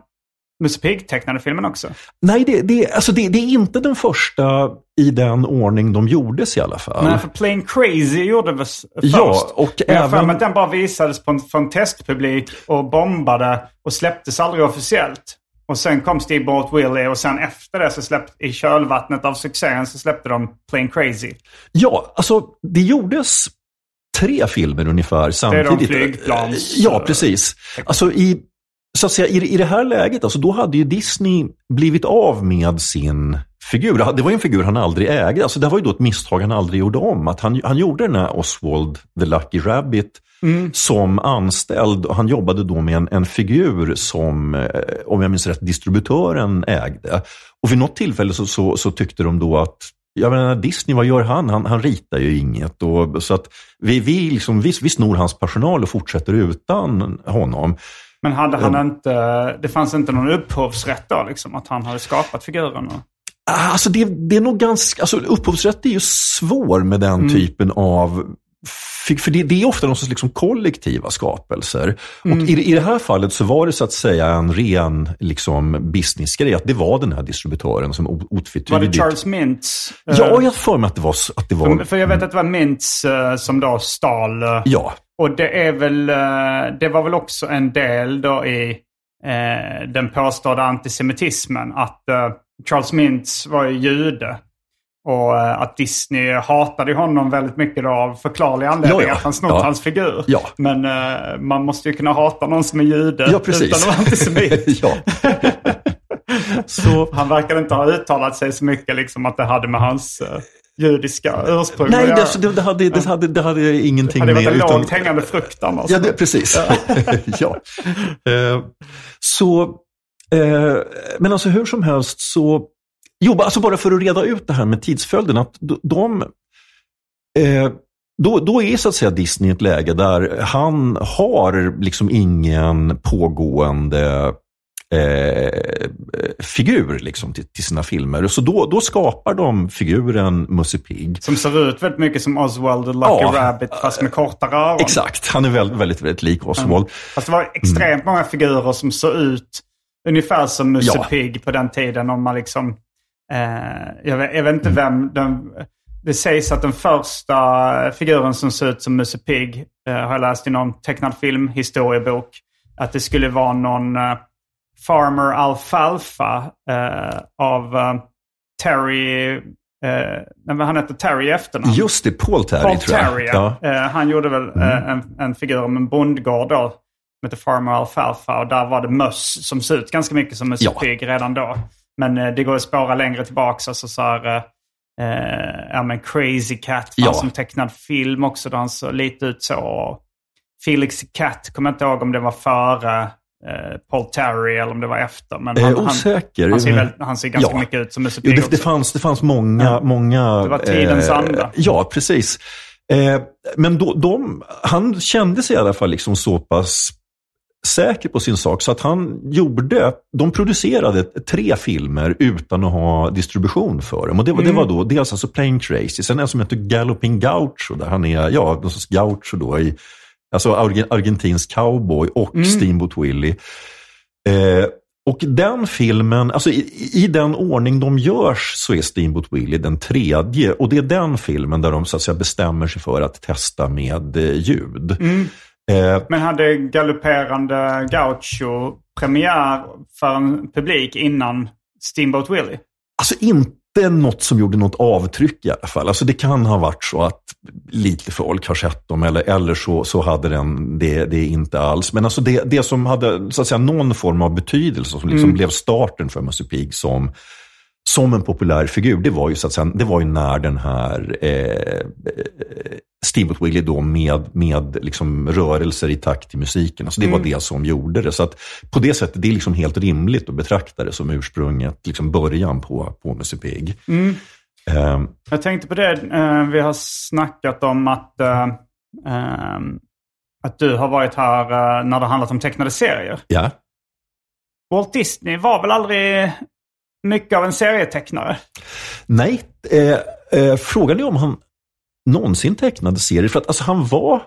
Speaker 1: Musse Pigg-tecknade filmen också.
Speaker 2: Nej, det, det, alltså det, det är inte den första i den ordning de gjordes i alla fall.
Speaker 1: Nej, för Plain Crazy gjorde först.
Speaker 2: Ja, och
Speaker 1: Men jag
Speaker 2: även-
Speaker 1: mig att den bara visades på en, för en testpublik och bombade och släpptes aldrig officiellt. Och sen kom Steamboat Willie och sen efter det så släppte, i kölvattnet av succén så släppte de Plain Crazy.
Speaker 2: Ja, alltså det gjordes tre filmer ungefär
Speaker 1: de
Speaker 2: samtidigt.
Speaker 1: flygplans-
Speaker 2: Ja, precis. Alltså i, så att säga, i, i det här läget, alltså, då hade ju Disney blivit av med sin figur. Det var en figur han aldrig ägde. Alltså, det var ju då ett misstag han aldrig gjorde om. Att han, han gjorde den här Oswald the Lucky Rabbit som anställd. Och han jobbade då med en, en figur som, eh, om jag minns rätt, distributören ägde. Och vid något tillfälle så, så, så tyckte de då att jag menar, Disney, vad gör han? Han, han ritar ju inget. Och, så att vi, vi, liksom, vi, vi snor hans personal och fortsätter utan honom.
Speaker 1: Men hade han inte, det fanns inte någon upphovsrätt då liksom? Att han hade skapat figuren? Och...
Speaker 2: Alltså det, det är nog ganska, alltså upphovsrätt är ju svår med den typen av för för det, det är ofta någon sorts liksom kollektiva skapelser. Och i, i det här fallet så var det så att säga en ren liksom, businessgrej. Att det var den här distributören som o-
Speaker 1: Var
Speaker 2: otvetydigt...
Speaker 1: det Charles Mintz? Eh,
Speaker 2: Ja, jag har för mig att det var... Att det var
Speaker 1: För jag vet att det var Mintz eh, som då stal. eh,
Speaker 2: ja,
Speaker 1: Och det är väl, det var väl också en del då i den påstådda antisemitismen. Att Charles Mintz var ju jude. Och eh, att Disney hatade honom väldigt mycket då av förklarlig anledning.
Speaker 2: Ja.
Speaker 1: Att han snott
Speaker 2: Ja.
Speaker 1: hans figur.
Speaker 2: Ja.
Speaker 1: Men eh, man måste ju kunna hata någon som är jude
Speaker 2: ja precis.
Speaker 1: utan att vara antisemit.
Speaker 2: Så,
Speaker 1: Han verkar inte ha uttalat sig så mycket liksom att det hade med hans eh, judiska ursprung
Speaker 2: nej, det, alltså, det, det, hade, det, hade, det hade ingenting
Speaker 1: hade
Speaker 2: med...
Speaker 1: varit en
Speaker 2: utan-
Speaker 1: lågt hängande frukt annars.
Speaker 2: Ja, det, precis. Ja. Så, men alltså hur som helst så, jo, alltså bara för att reda ut det här med tidsföljden, att de, eh, då, då är så att säga Disney ett läge där han har liksom ingen pågående eh, figur liksom, till, till sina filmer. Så då, då skapar de figuren Musse Pigg.
Speaker 1: Som ser ut väldigt mycket som Oswald the Lucky
Speaker 2: Ja.
Speaker 1: Rabbit fast med kortare öron.
Speaker 2: Exakt, han är väldigt, väldigt, väldigt lik Oswald.
Speaker 1: Fast det var extremt många figurer som såg ut ungefär som Musse
Speaker 2: Ja.
Speaker 1: Pigg på den tiden. Om man liksom, jag, vet, jag vet inte
Speaker 2: Mm.
Speaker 1: vem den... Det sägs att den första figuren som ser ut som Musse Pigg eh, har jag läst i någon tecknad filmhistoriebok. Att det skulle vara någon eh, Farmer Alfalfa eh, av eh, Terry... Eh, nej, han heter Terry i efternamn.
Speaker 2: Just det, Paul Terry
Speaker 1: Paul
Speaker 2: tror jag.
Speaker 1: Terry,
Speaker 2: Ja.
Speaker 1: Eh, han gjorde väl eh, en, en figur om en bondgård då. Som heter Farmer Alfalfa. Och där var det möss som ser ut ganska mycket som Musse
Speaker 2: Ja.
Speaker 1: Pigg redan då. Men eh, det går att spåra längre tillbaka. Alltså så här, eh, eh, ja, men Crazy Cat fanns
Speaker 2: Ja.
Speaker 1: som tecknad film också. Där han såg lite ut så. Felix Cat kommer jag inte ihåg om det var före eh, Paul Terry eller om det var efter. Men
Speaker 2: Eh,
Speaker 1: han,
Speaker 2: osäker.
Speaker 1: Han, han, ser, väldigt, han ser ganska
Speaker 2: Ja.
Speaker 1: mycket ut som Musse Pigg
Speaker 2: det, det, fanns, det fanns många... många
Speaker 1: Det var tidens anda.
Speaker 2: Ja, precis. Eh, men då, de, han kände sig i alla fall liksom så pass säker på sin sak så att han gjorde, de producerade tre filmer utan att ha distribution för dem. Och det, var- det var då dels alltså Plain Crazy, sen en som heter Galloping Gaucho där han är, ja, någon sorts gaucho då i, alltså argen- argentinsk cowboy och Steamboat Willie. Eh, och den filmen, alltså i, i den ordning de görs så är Steamboat Willie den tredje. Och det är den filmen där de så att säga bestämmer sig för att testa med eh, ljud. Eh,
Speaker 1: Men hade Galopperande Gaucho premiär för en publik innan Steamboat Willie?
Speaker 2: Alltså inte något som gjorde något avtryck i alla fall. Alltså det kan ha varit så att lite folk har sett dem eller, eller så, så hade den det, det inte alls. Men alltså det, det som hade så att säga, någon form av betydelse som liksom blev starten för Musse Pigg som, som en populär figur, det var ju, så att säga, det var ju när den här eh, eh, Steamboat Willie då med, med liksom rörelser i takt till musiken. Alltså det var det som gjorde det. Så att på det sättet, det är liksom helt rimligt att betrakta det som ursprunget, liksom början på, på Musse Pigg. Eh,
Speaker 1: Jag tänkte på det, eh, vi har snackat om att, eh, eh, att du har varit här eh, när det handlat om tecknade serier.
Speaker 2: ja.
Speaker 1: Walt Disney var väl aldrig mycket av en serietecknare?
Speaker 2: Nej, eh, eh, frågan är om han någonsin tecknade serier. För att alltså, han var...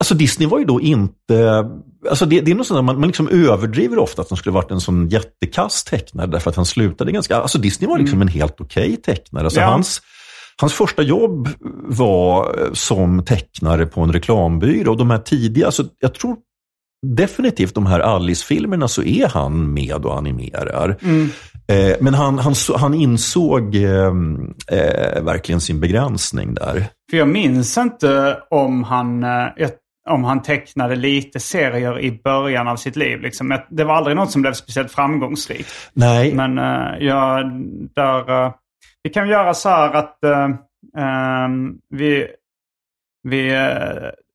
Speaker 2: Alltså Disney var ju då inte... Alltså det, det är något sånt man, man liksom överdriver ofta att han skulle varit en sån jättekass tecknare därför att han slutade ganska... Alltså Disney var liksom en helt okej tecknare. Alltså
Speaker 1: Ja.
Speaker 2: hans, hans första jobb var eh, som tecknare på en reklambyrå. Och de här tidiga, alltså jag tror definitivt de här Alice-filmerna så är han med och animerar. Eh, men han, han, han insåg eh, eh, verkligen sin begränsning där.
Speaker 1: För jag minns inte om han, eh, om han tecknade lite serier i början av sitt liv. Liksom. Det var aldrig något som blev speciellt framgångsrikt.
Speaker 2: Nej,
Speaker 1: Men uh, jag, där, eh, vi kan göra så här att eh, ehm, vi, vi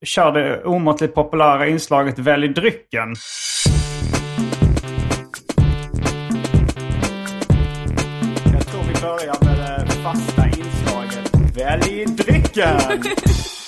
Speaker 1: kör det omåttligt populära inslaget Välj drycken. Jag tror vi börjar med det fasta inslaget Välj drycken.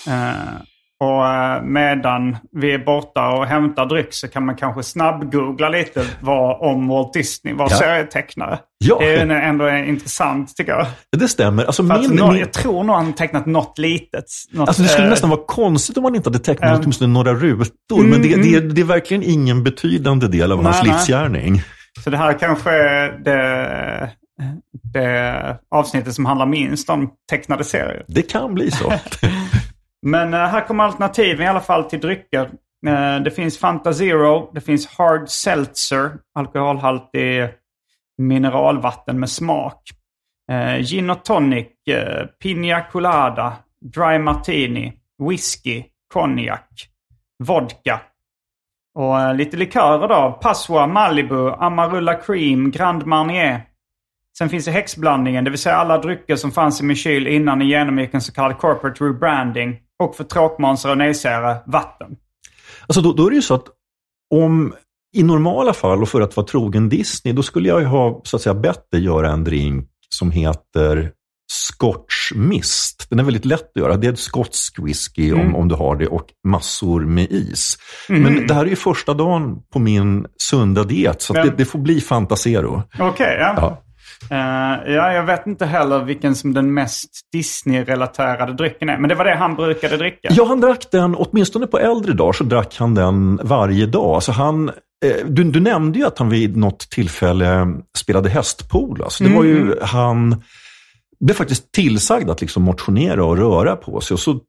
Speaker 1: Eh, och eh, medan vi är borta och hämtar dryck så kan man kanske snabbgoogla lite vad, om Walt Disney var
Speaker 2: Ja.
Speaker 1: serietecknare.
Speaker 2: Ja.
Speaker 1: Det är ändå intressant tycker jag.
Speaker 2: det stämmer. Alltså, min,
Speaker 1: nå-
Speaker 2: min,
Speaker 1: jag tror nog han tecknat något litet. Något,
Speaker 2: alltså, det skulle
Speaker 1: eh,
Speaker 2: nästan vara konstigt om han inte hade tecknat
Speaker 1: eh,
Speaker 2: åtminstone några rutor. men det, det, är- det är verkligen ingen betydande del av hans
Speaker 1: Nej, nej.
Speaker 2: livsgärning.
Speaker 1: Så det här kanske är det, det avsnittet som handlar minst om tecknade serier.
Speaker 2: Det kan bli så.
Speaker 1: Men eh, här kommer alternativen i alla fall till drycker. Eh, det finns Fanta Zero, det finns Hard Seltzer, alkoholhaltig mineralvatten med smak. Eh, gin och tonic, eh, Pina Colada, Dry Martini, Whisky, Cognac, Vodka. Och lite likörer då. Passoa, Malibu, Amarula Cream, Grand Marnier. Sen finns det häxblandningen, det vill säga alla drycker som fanns i min kyl innan ni genomgick en så kallad corporate rebranding. Och för tråkmånsar och nejsägare, vatten.
Speaker 2: Alltså då, då är det ju så att om i normala fall och för att vara trogen Disney, då skulle jag ju ha så att säga, bett dig göra en drink som heter Scotch Mist. Den är väldigt lätt att göra. Det är ett skotsk whisky om, om du har det och massor med is. Men det här är ju första dagen på min sunda diet, så det, det får bli Fantasero.
Speaker 1: Okej, ja.
Speaker 2: Ja.
Speaker 1: Eh, ja, jag vet inte heller vilken som den mest Disney-relaterade drycken är. Men det var det han brukade dricka.
Speaker 2: Ja, han drack den, åtminstone på äldre dagar, så drack han den varje dag. Alltså han, eh, du, du nämnde ju att han vid något tillfälle spelade hästpolo. Alltså det var ju, han blev faktiskt tillsagd att liksom motionera och röra på sig. Och så,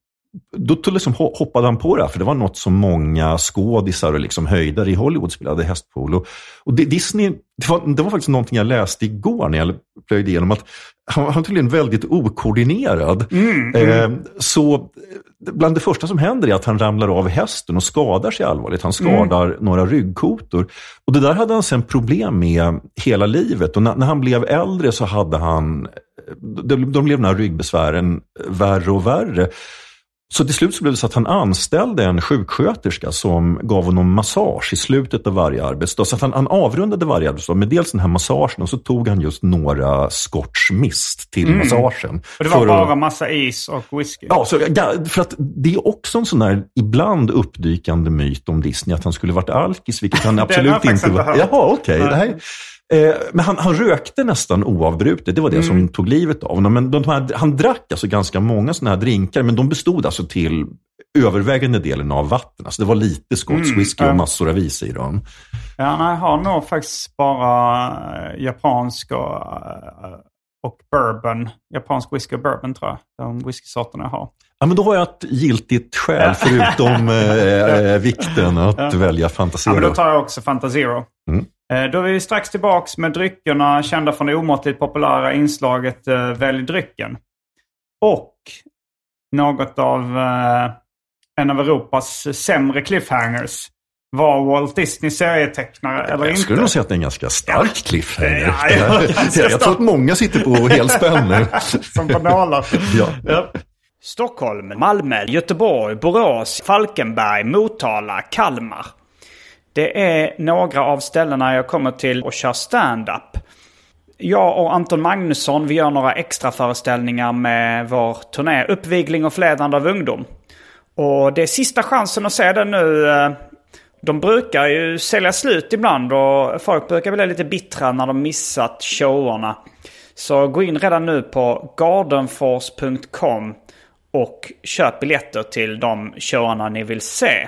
Speaker 2: då liksom ho- hoppade han på det här, för det var något som många skådisar och liksom höjdare i Hollywood spelade hästpolo. Och det, Disney, det var, det var faktiskt någonting jag läste igår när jag plöjde igenom, att han, han tydligen väldigt okoordinerad. Eh, så eh, bland det första som händer är att han ramlar av hästen och skadar sig allvarligt. Han skadar några ryggkotor. Och det där hade han sen problem med hela livet. Och när, när han blev äldre så hade han, de, de blev de här ryggbesvären värre och värre. Så till slut så blev det så att han anställde en sjuksköterska som gav honom massage i slutet av varje arbetsdag. Så att han, han avrundade varje arbetsdag med dels den här massagen och så tog han just några scotch mist till massagen.
Speaker 1: Och det var bara
Speaker 2: att-
Speaker 1: massa is och whisky.
Speaker 2: Ja, så, ja, för att det är också en sån där ibland uppdykande myt om Disney att han skulle varit alkis, vilket han absolut inte var. Jaha, okej.
Speaker 1: Nej.
Speaker 2: Eh, men han, han rökte nästan oavbrutet, det var det
Speaker 1: Mm.
Speaker 2: som tog livet av honom. Men de här, han drack alltså ganska många sådana här drinkar, men de bestod alltså till övervägande delen av vatten. Alltså det var lite skotsk whisky
Speaker 1: Mm, ja.
Speaker 2: och massor av is i dem.
Speaker 1: Ja, nej, jag har nog faktiskt bara eh, japansk och, eh, och bourbon. Japansk whisky och bourbon tror jag. De whiskysorterna jag har.
Speaker 2: Ja, men då har jag ett giltigt skäl, förutom eh, vikten att välja
Speaker 1: Ja,
Speaker 2: Fantasero.
Speaker 1: men då tar jag också Fanta Zero.
Speaker 2: Mm.
Speaker 1: Eh, Då är vi strax tillbaks med dryckerna kända från det omåttligt populära inslaget eh, Välj drycken. Och något av eh, en av Europas sämre cliffhangers. var Walt Disney serietecknare eller
Speaker 2: Jag
Speaker 1: inte.
Speaker 2: skulle nog säga att det är en ganska stark cliffhanger.
Speaker 1: Ja, ja,
Speaker 2: jag,
Speaker 1: ganska
Speaker 2: jag tror att många sitter på helspänn nu.
Speaker 1: Som på nålar.
Speaker 2: Ja.
Speaker 1: Stockholm, Malmö, Göteborg, Borås, Falkenberg, Motala, Kalmar. Det är några av ställena jag kommer till och kör stand-up. Jag och Anton Magnusson vi gör några extra föreställningar med vår turné Uppvigling och förledande av ungdom. Och det är sista chansen att se den nu. De brukar ju sälja slut ibland och folk brukar bli lite bittra när de missat showerna. Så gå in redan nu på gardenforce.com och köp biljetter till de showerna ni vill se.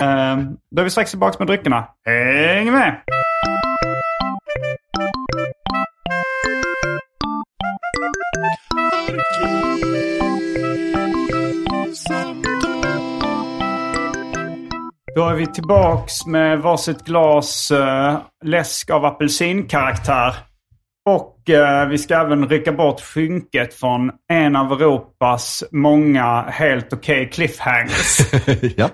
Speaker 1: Ehm, då är vi strax tillbaka med dryckerna. Häng med! Då är vi tillbaks med varsitt glas uh, läsk av apelsinkaraktär. Och vi ska även rycka bort skynket från en av Europas många helt okej cliffhangers.
Speaker 2: ja.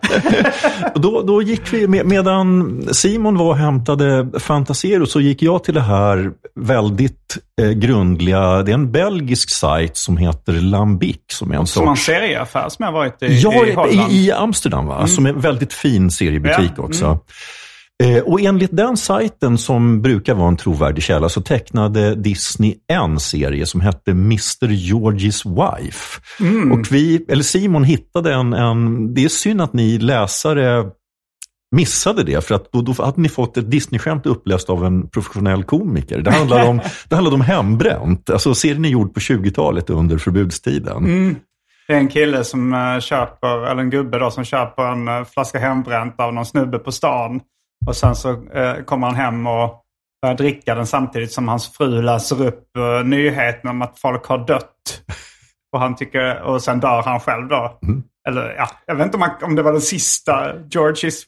Speaker 2: Då, då gick vi, med, medan Simon var och hämtade Fantasero så gick jag till det här väldigt eh, grundliga, det är en belgisk sajt som heter Lambic som är en
Speaker 1: Som en
Speaker 2: sorts...
Speaker 1: serieaffär som jag varit i,
Speaker 2: Ja,
Speaker 1: i Holland.
Speaker 2: i, i Amsterdam va? Som är en väldigt fin seriebutik
Speaker 1: Ja,
Speaker 2: också. Eh, och enligt den sajten som brukar vara en trovärdig källa så tecknade Disney en serie som hette Mr. George's Wife. Och vi, eller Simon hittade en, en, det är synd att ni läsare missade det, för att då, då hade ni fått ett Disney-skämt uppläst av en professionell komiker. Det handlar om, det handlar om hembränt. Alltså serien är gjord på 20-talet under förbudstiden.
Speaker 1: Det är en kille som eh, köper, eller en gubbe då, som köper en eh, flaska hembränt av någon snubbe på stan. Och sen så eh, kommer han hem och börjar dricka den samtidigt som hans fru läser upp eh, nyheten om att folk har dött. Och, han tycker, och sen dör han själv då. Mm. Eller ja, jag vet inte om, man, om det var den sista. Georges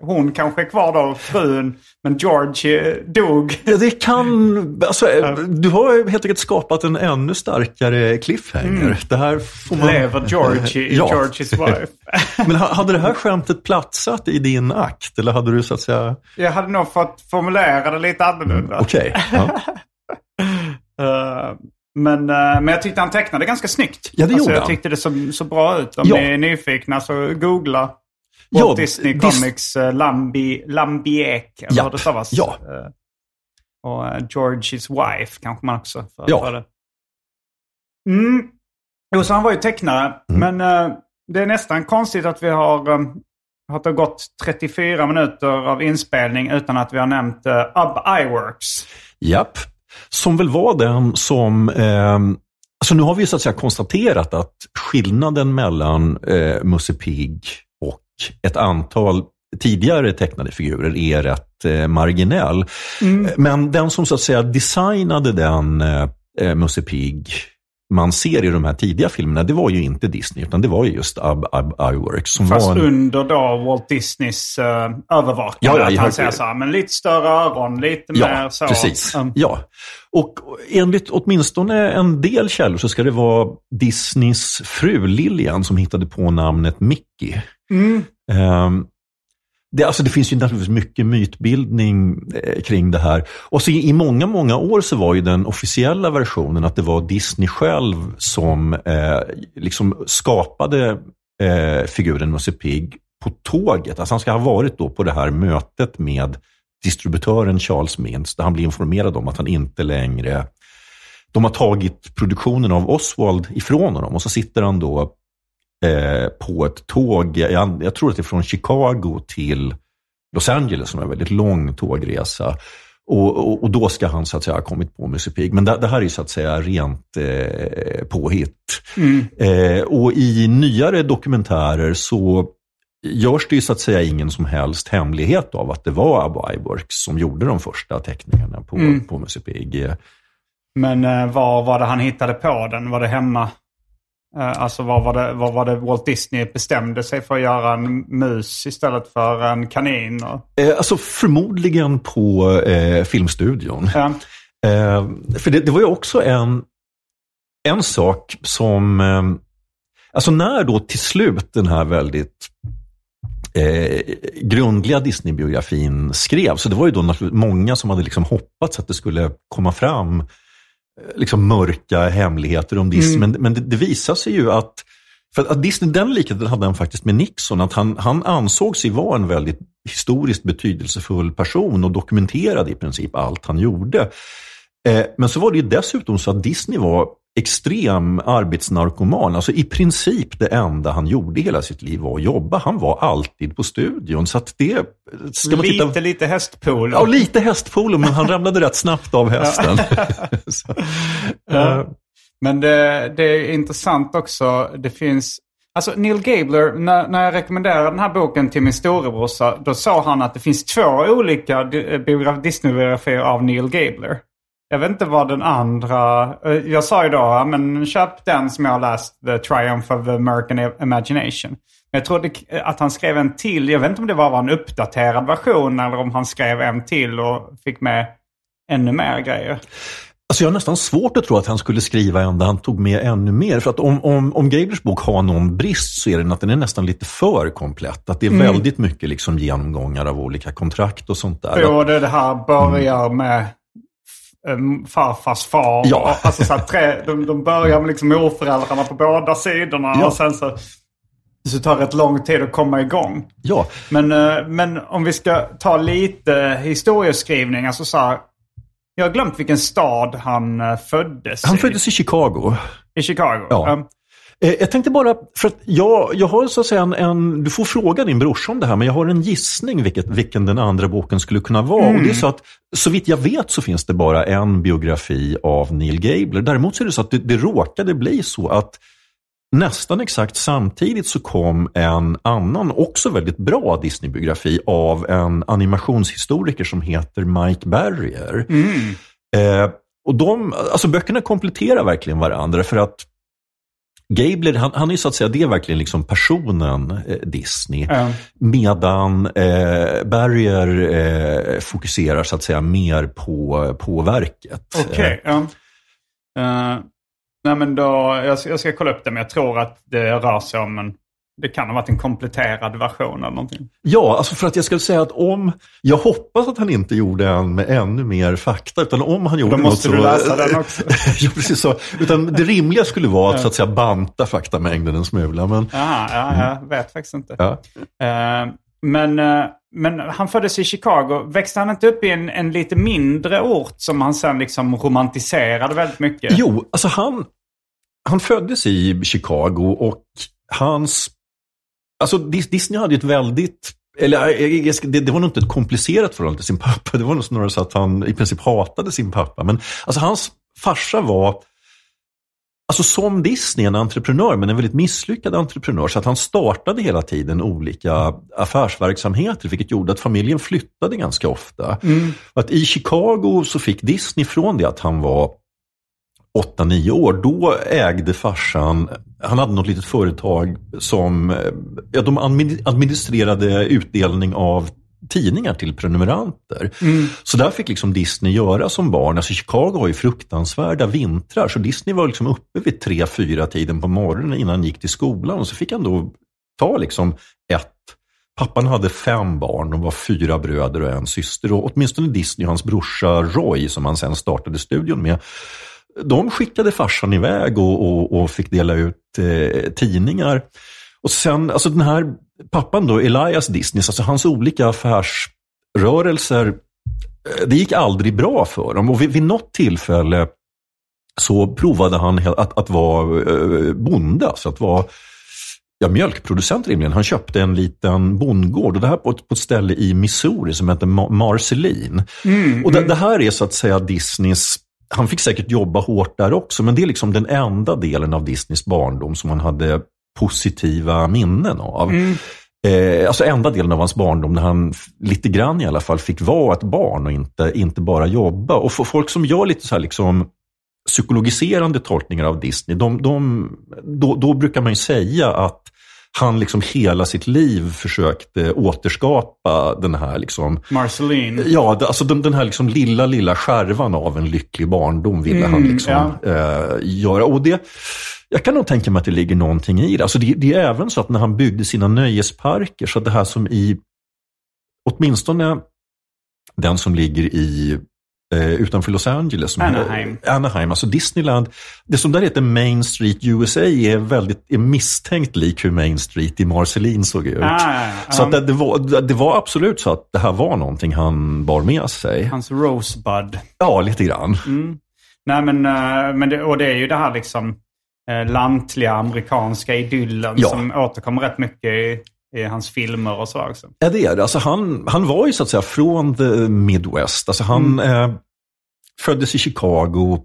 Speaker 1: Hon kanske är kvar då, frun. Men George dog.
Speaker 2: Ja, det kan... Alltså, du har helt enkelt skapat en ännu starkare cliffhanger. Det här får man...
Speaker 1: Lever George i
Speaker 2: Ja.
Speaker 1: Georges wife.
Speaker 2: Men ha- hade det här skämtet platsat i din akt? Eller hade du så att säga...
Speaker 1: Jag hade nog fått formulera det lite annorlunda.
Speaker 2: Okej. Ja.
Speaker 1: Eh, men, eh, men jag tyckte han tecknade ganska snyggt.
Speaker 2: Ja, det
Speaker 1: alltså,
Speaker 2: gjorde
Speaker 1: Jag tyckte det såg så bra ut. Om
Speaker 2: Ja.
Speaker 1: ni är nyfikna så googla.
Speaker 2: Ja,
Speaker 1: Walt Disney
Speaker 2: Dis-
Speaker 1: Comics uh, Lambi, Lambiek. Eller vad det stavas.
Speaker 2: ja.
Speaker 1: Eh, och uh, George's Wife kanske man också för,
Speaker 2: Ja.
Speaker 1: för det. Mm. Jo, så han var ju tecknare.
Speaker 2: Mm.
Speaker 1: Men eh, det är nästan konstigt att vi har, um, har det gått 34 minuter av inspelning utan att vi har nämnt uh, Ub Iworks.
Speaker 2: Japp. Som väl var den som... Eh, alltså nu har vi ju så att säga konstaterat att skillnaden mellan eh, Musse Pigg och ett antal tidigare tecknade figurer är rätt eh, marginell. Men den som så att säga designade den eh, eh, Musse Pigg man ser i de här tidiga filmerna, det var ju inte Disney, utan det var ju just Ab, Ab, Iworks. Som
Speaker 1: Fast
Speaker 2: var en...
Speaker 1: under då Walt Disneys uh, övervakande.
Speaker 2: Ja, ja,
Speaker 1: att han säger så här, men lite större öron, lite
Speaker 2: Ja,
Speaker 1: mer så.
Speaker 2: precis.
Speaker 1: Mm.
Speaker 2: Ja. Och enligt åtminstone en del källor så ska det vara Disneys fru Lilian som hittade på namnet Mickey.
Speaker 1: Mm.
Speaker 2: Ehm, det, alltså det finns ju naturligtvis mycket mytbildning eh, kring det här. Och så i, i många, många år så var ju den officiella versionen att det var Disney själv som eh, liksom skapade eh, figuren Musse Pigg på tåget. Alltså han ska ha varit då på det här mötet med distributören Charles Mintz, där han blir informerad om att han inte längre... De har tagit produktionen av Oswald ifrån honom och så sitter han då eh, på ett tåg, jag, jag tror att det är från Chicago till Los Angeles, som är en väldigt lång tågresa. Och, och, och då ska han så att säga ha kommit på Musse Pigg. Men det, det här är så att säga rent eh, påhitt. Eh, och i nyare dokumentärer så görs det ju så att säga ingen som helst hemlighet av att det var Abba Iwerks som gjorde de första teckningarna på, på Musse Pigg. Eh,
Speaker 1: Men uh, var var det han hittade på den? Var det hemma? Eh, alltså vad var, det, vad var det Walt Disney bestämde sig för att göra en mus istället för en kanin?
Speaker 2: Eh, alltså förmodligen på eh, filmstudion.
Speaker 1: ja.
Speaker 2: Eh, för det, det var ju också en, en sak som... Eh, alltså när då till slut den här väldigt eh, grundliga Disney-biografin skrevs, så det var ju då många som hade liksom hoppats att det skulle komma fram liksom mörka hemligheter om Disney. Men, men det, det visar sig ju att för att Disney, den likheten hade han faktiskt med Nixon, att han, han ansåg sig vara en väldigt historiskt betydelsefull person och dokumenterade i princip allt han gjorde. Eh, men så var det ju dessutom så att Disney var extrem arbetsnarkoman. Alltså i princip det enda han gjorde hela sitt liv var att jobba. Han var alltid på studion. Så det... Ska man titta...
Speaker 1: Lite, lite hästpolo.
Speaker 2: Ja, lite hästpolo, men han ramlade rätt snabbt av hästen. så, eh,
Speaker 1: Men det, det är intressant också. Det finns... Alltså Neil Gabler, när, när jag rekommenderade den här boken till min storebrorsa, då sa han att det finns två olika biograf- Disney-biografier av Neil Gabler. Jag vet inte vad den andra... eh, Jag sa ju då, men köp den som jag har läst, The Triumph of the American Imagination. Men jag trodde att han skrev en till. Jag vet inte om det var en uppdaterad version eller om han skrev en till och fick med ännu mer grejer.
Speaker 2: Alltså jag har nästan svårt att tro att han skulle skriva en där han tog med ännu mer. För att om, om, om Gablers bok har någon brist så är den att den är nästan lite för komplett. Att det är väldigt mycket liksom genomgångar av olika kontrakt och sånt där.
Speaker 1: Jo, det, det här börjar med f- em, farfars far.
Speaker 2: Ja.
Speaker 1: Alltså, så tre, de, de börjar med liksom morföräldrarna på båda sidorna.
Speaker 2: Ja.
Speaker 1: Och sen så, så tar det rätt lång tid att komma igång.
Speaker 2: Ja,
Speaker 1: Men, eh, men om vi ska ta lite historieskrivning. Alltså så här, jag har glömt vilken stad han eh, föddes
Speaker 2: han
Speaker 1: i.
Speaker 2: föddes i Chicago.
Speaker 1: I Chicago.
Speaker 2: Ja. Eh, Jag tänkte bara, för att jag, jag har så att säga en, en, du får fråga din brorsa om det här, men jag har en gissning vilket, vilken den andra boken skulle kunna vara. Och det är så att, så vitt jag vet så finns det bara en biografi av Neil Gabler. Däremot så är det så att det, det råkade bli så att nästan exakt samtidigt så kom en annan, också väldigt bra Disney-biografi av en animationshistoriker som heter Mike Barrier. Eh, och de, alltså böckerna kompletterar verkligen varandra för att Gabler, han, han är så att säga, det är verkligen liksom personen eh, Disney.
Speaker 1: Ja.
Speaker 2: Medan eh, Barrier eh, fokuserar så att säga mer på, på verket.
Speaker 1: Okej. ja. Eh, nej men då, jag, ska- jag ska kolla upp det, men jag tror att det rör sig om en... Det kan ha varit en kompletterad version eller någonting.
Speaker 2: Ja, alltså för att jag skulle säga att om... Jag hoppas att han inte gjorde en med ännu mer fakta, utan om han gjorde
Speaker 1: Då måste
Speaker 2: något
Speaker 1: du
Speaker 2: så...
Speaker 1: läsa den också.
Speaker 2: ja, precis så. Utan det rimliga skulle vara att, så att säga, banta faktamängden en smula. Men,
Speaker 1: Jaha, ja, jag vet faktiskt inte.
Speaker 2: ja.
Speaker 1: Eh, men, eh, men han föddes i Chicago. Växte han inte upp i en, en lite mindre ort som han sen liksom romantiserade väldigt mycket?
Speaker 2: Jo, alltså han, han föddes i Chicago och hans... Alltså Dis- Disney hade ju ett väldigt... Eller jag ska- det, det var nog inte ett komplicerat förhållande till sin pappa. Det var nog snarare så att han i princip hatade sin pappa. Men alltså hans farsa var... Alltså som Disney, en entreprenör, men en väldigt misslyckad entreprenör. Så att han startade hela tiden olika affärsverksamheter, vilket gjorde att familjen flyttade ganska ofta. Och Att I Chicago så fick Disney från det att han var 8-9 år, då ägde farsan, han hade något litet företag som, eh, ja, de administrerade utdelning av tidningar till prenumeranter. Mm. Så där fick liksom Disney göra som barn. Alltså Chicago har ju fruktansvärda vintrar, så Disney var liksom uppe vid 3-4 tiden på morgonen innan han gick till skolan. Och så fick han då ta liksom ett Pappan hade fem barn, de var fyra bröder och en syster. Och åtminstone Disney och hans brorsa Roy, som han sen startade studion med, de skickade farsan iväg och, och, och fick dela ut eh, tidningar. Och sen, alltså den här pappan då, Elias Disney, alltså hans olika affärsrörelser, eh, det gick aldrig bra för dem. Och vid, vid något tillfälle så provade han att, att vara eh, bonde, alltså att vara ja, mjölkproducent rimligen. Han köpte en liten bondgård och det här på ett, på ett ställe i Missouri som heter Marceline. Mm, och det, mm. det, här är så att säga Disneys han fick säkert jobba hårt där också, men det är liksom den enda delen av Disneys barndom som han hade positiva minnen av. Mm. Eh, alltså enda delen av hans barndom när han lite grann i alla fall fick vara ett barn och inte, inte bara jobba. Och för folk som gör lite så här liksom psykologiserande tolkningar av Disney, de, de, då, då brukar man ju säga att han liksom hela sitt liv försökte återskapa den här liksom...
Speaker 1: Marceline.
Speaker 2: Ja, alltså den, den här liksom lilla, lilla skärvan av en lycklig barndom ville mm, han liksom ja. eh, göra. Och det, jag kan nog tänka mig att det ligger någonting i det. Alltså det. Det är även så att när han byggde sina nöjesparker, så det här som i, åtminstone den som ligger i eh, utanför Los Angeles. Som
Speaker 1: Anaheim.
Speaker 2: Är, Anaheim, alltså Disneyland. Det som där heter Main Street USA är, väldigt, är misstänkt lik hur Main Street i Marceline såg ut. Ah, så um, att det, var, det var absolut så att det här var någonting han bar med sig.
Speaker 1: Hans Rosebud.
Speaker 2: Ja, lite grann.
Speaker 1: Mm. Nej, men, uh, men det, och det är ju det här liksom uh, lantliga amerikanska idyllen ja. som återkommer rätt mycket i i hans filmer och så också.
Speaker 2: Ja, det är det. Alltså han, han var ju så att säga från the Midwest. Alltså han mm. eh, föddes i Chicago,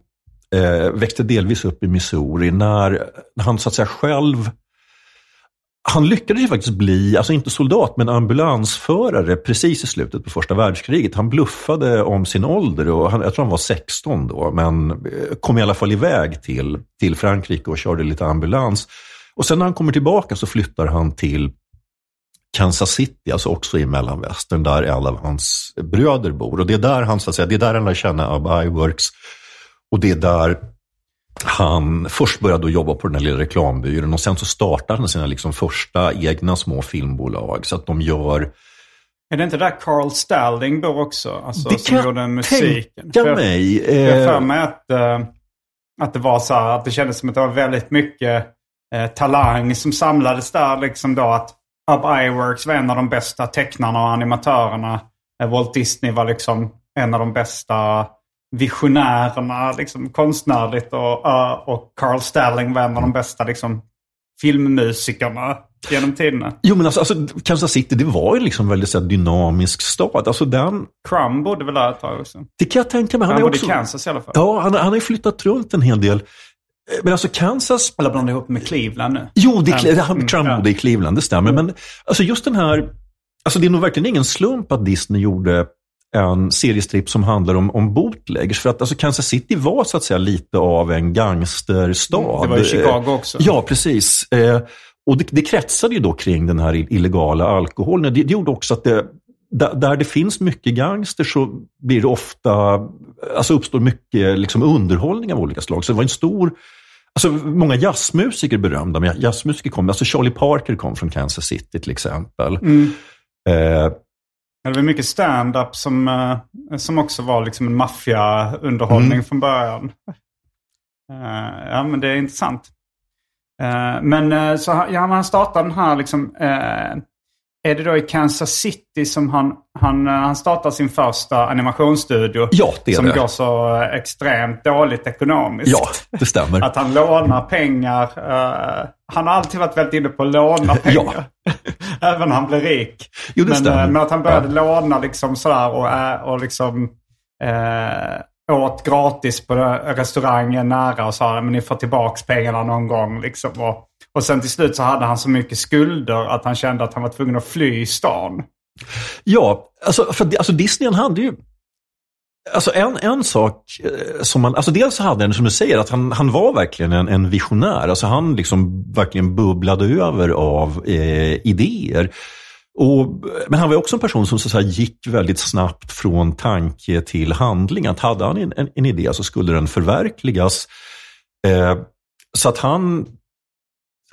Speaker 2: eh, växte delvis upp i Missouri. När, när han så att säga själv han lyckades ju faktiskt bli, alltså inte soldat, men ambulansförare precis i slutet på första världskriget. Han bluffade om sin ålder och han, jag tror han var 16 då, men eh, kom i alla fall iväg till, till Frankrike och körde lite ambulans. Och sen när han kommer tillbaka så flyttar han till Kansas City, alltså också i mellanvästern, där alla av hans bröder bor. Och det är där han, så att säga, det är där han lär känna Ab Iwerks. Och det är där han först började jobba på den här lilla reklambyrån och sen så startade han sina liksom första egna små filmbolag. Så att de gör...
Speaker 1: Är det inte där Carl Stalling bor också? Alltså,
Speaker 2: det som kan gjorde musiken? tänka mig.
Speaker 1: Jag för mig att, uh, att det var så här, att det kändes som att det var väldigt mycket uh, talang som samlades där. Liksom då att Up Iworks var en av de bästa tecknarna och animatörerna. Eh, Walt Disney var liksom en av de bästa visionärerna liksom, konstnärligt och, uh, och Carl Stalling var en av de bästa liksom, filmmusikerna genom tiderna.
Speaker 2: Jo men alltså, alltså Kansas City det var ju liksom väldigt så här, dynamisk stad. Alltså den...
Speaker 1: Crumb bodde väl där ett tag också?
Speaker 2: Det kan jag tänka mig.
Speaker 1: Han, han bodde också... i Kansas i alla fall.
Speaker 2: Ja, han, han har ju flyttat runt en hel del. Men alltså Kansas...
Speaker 1: Eller blandar ihop med Cleveland nu.
Speaker 2: Jo, det är, um, Trump bodde i Cleveland, det stämmer. Men alltså just den här... Alltså det är nog verkligen ingen slump att Disney gjorde en seriestripp som handlar om, om bootleggers. För att alltså, Kansas City var så att säga lite av en gangsterstad.
Speaker 1: Det var i Chicago också.
Speaker 2: Ja, precis. Eh, och det, det kretsade ju då kring den här illegala alkoholen. Det, det gjorde också att det, där, det finns mycket gangster så blir det ofta, alltså uppstår mycket liksom underhållning av olika slag. Så det var en stor Alltså, många jazzmusiker är berömda, men jazzmusiker kom, alltså Charlie Parker kom från Kansas City till exempel. Mm.
Speaker 1: Eh, det var mycket stand-up som, eh, som också var liksom en maffiaunderhållning mm. från början. Eh, ja, men det är intressant. Eh, men eh, så ja, han startade den här liksom, eh, är det då i Kansas City som han, han, eh, han startar sin första animationsstudio?
Speaker 2: Ja, det är
Speaker 1: som
Speaker 2: det.
Speaker 1: går så eh, extremt dåligt ekonomiskt.
Speaker 2: Ja, det stämmer.
Speaker 1: att han lånar pengar. Uh, han har alltid varit väldigt inne på att låna pengar. ja. Även när han blev rik.
Speaker 2: Jo, det
Speaker 1: men,
Speaker 2: stämmer.
Speaker 1: men att han började ja. låna liksom sådär och, och liksom uh, åt gratis på restaurangen nära och sa att ni får tillbaka pengarna någon gång. Liksom. Och, och sen till slut så hade han så mycket skulder att han kände att han var tvungen att fly i stan.
Speaker 2: Ja, alltså, för, alltså Disney hade ju Alltså en, en sak eh, som man, alltså dels hade han, som du säger, att han, han var verkligen en, en visionär. Alltså han liksom verkligen bubblade över av eh, idéer. Och, men han var också en person som så säga, gick väldigt snabbt från tanke till handling. Att hade han en, en, en idé så skulle den förverkligas. Eh, så att han,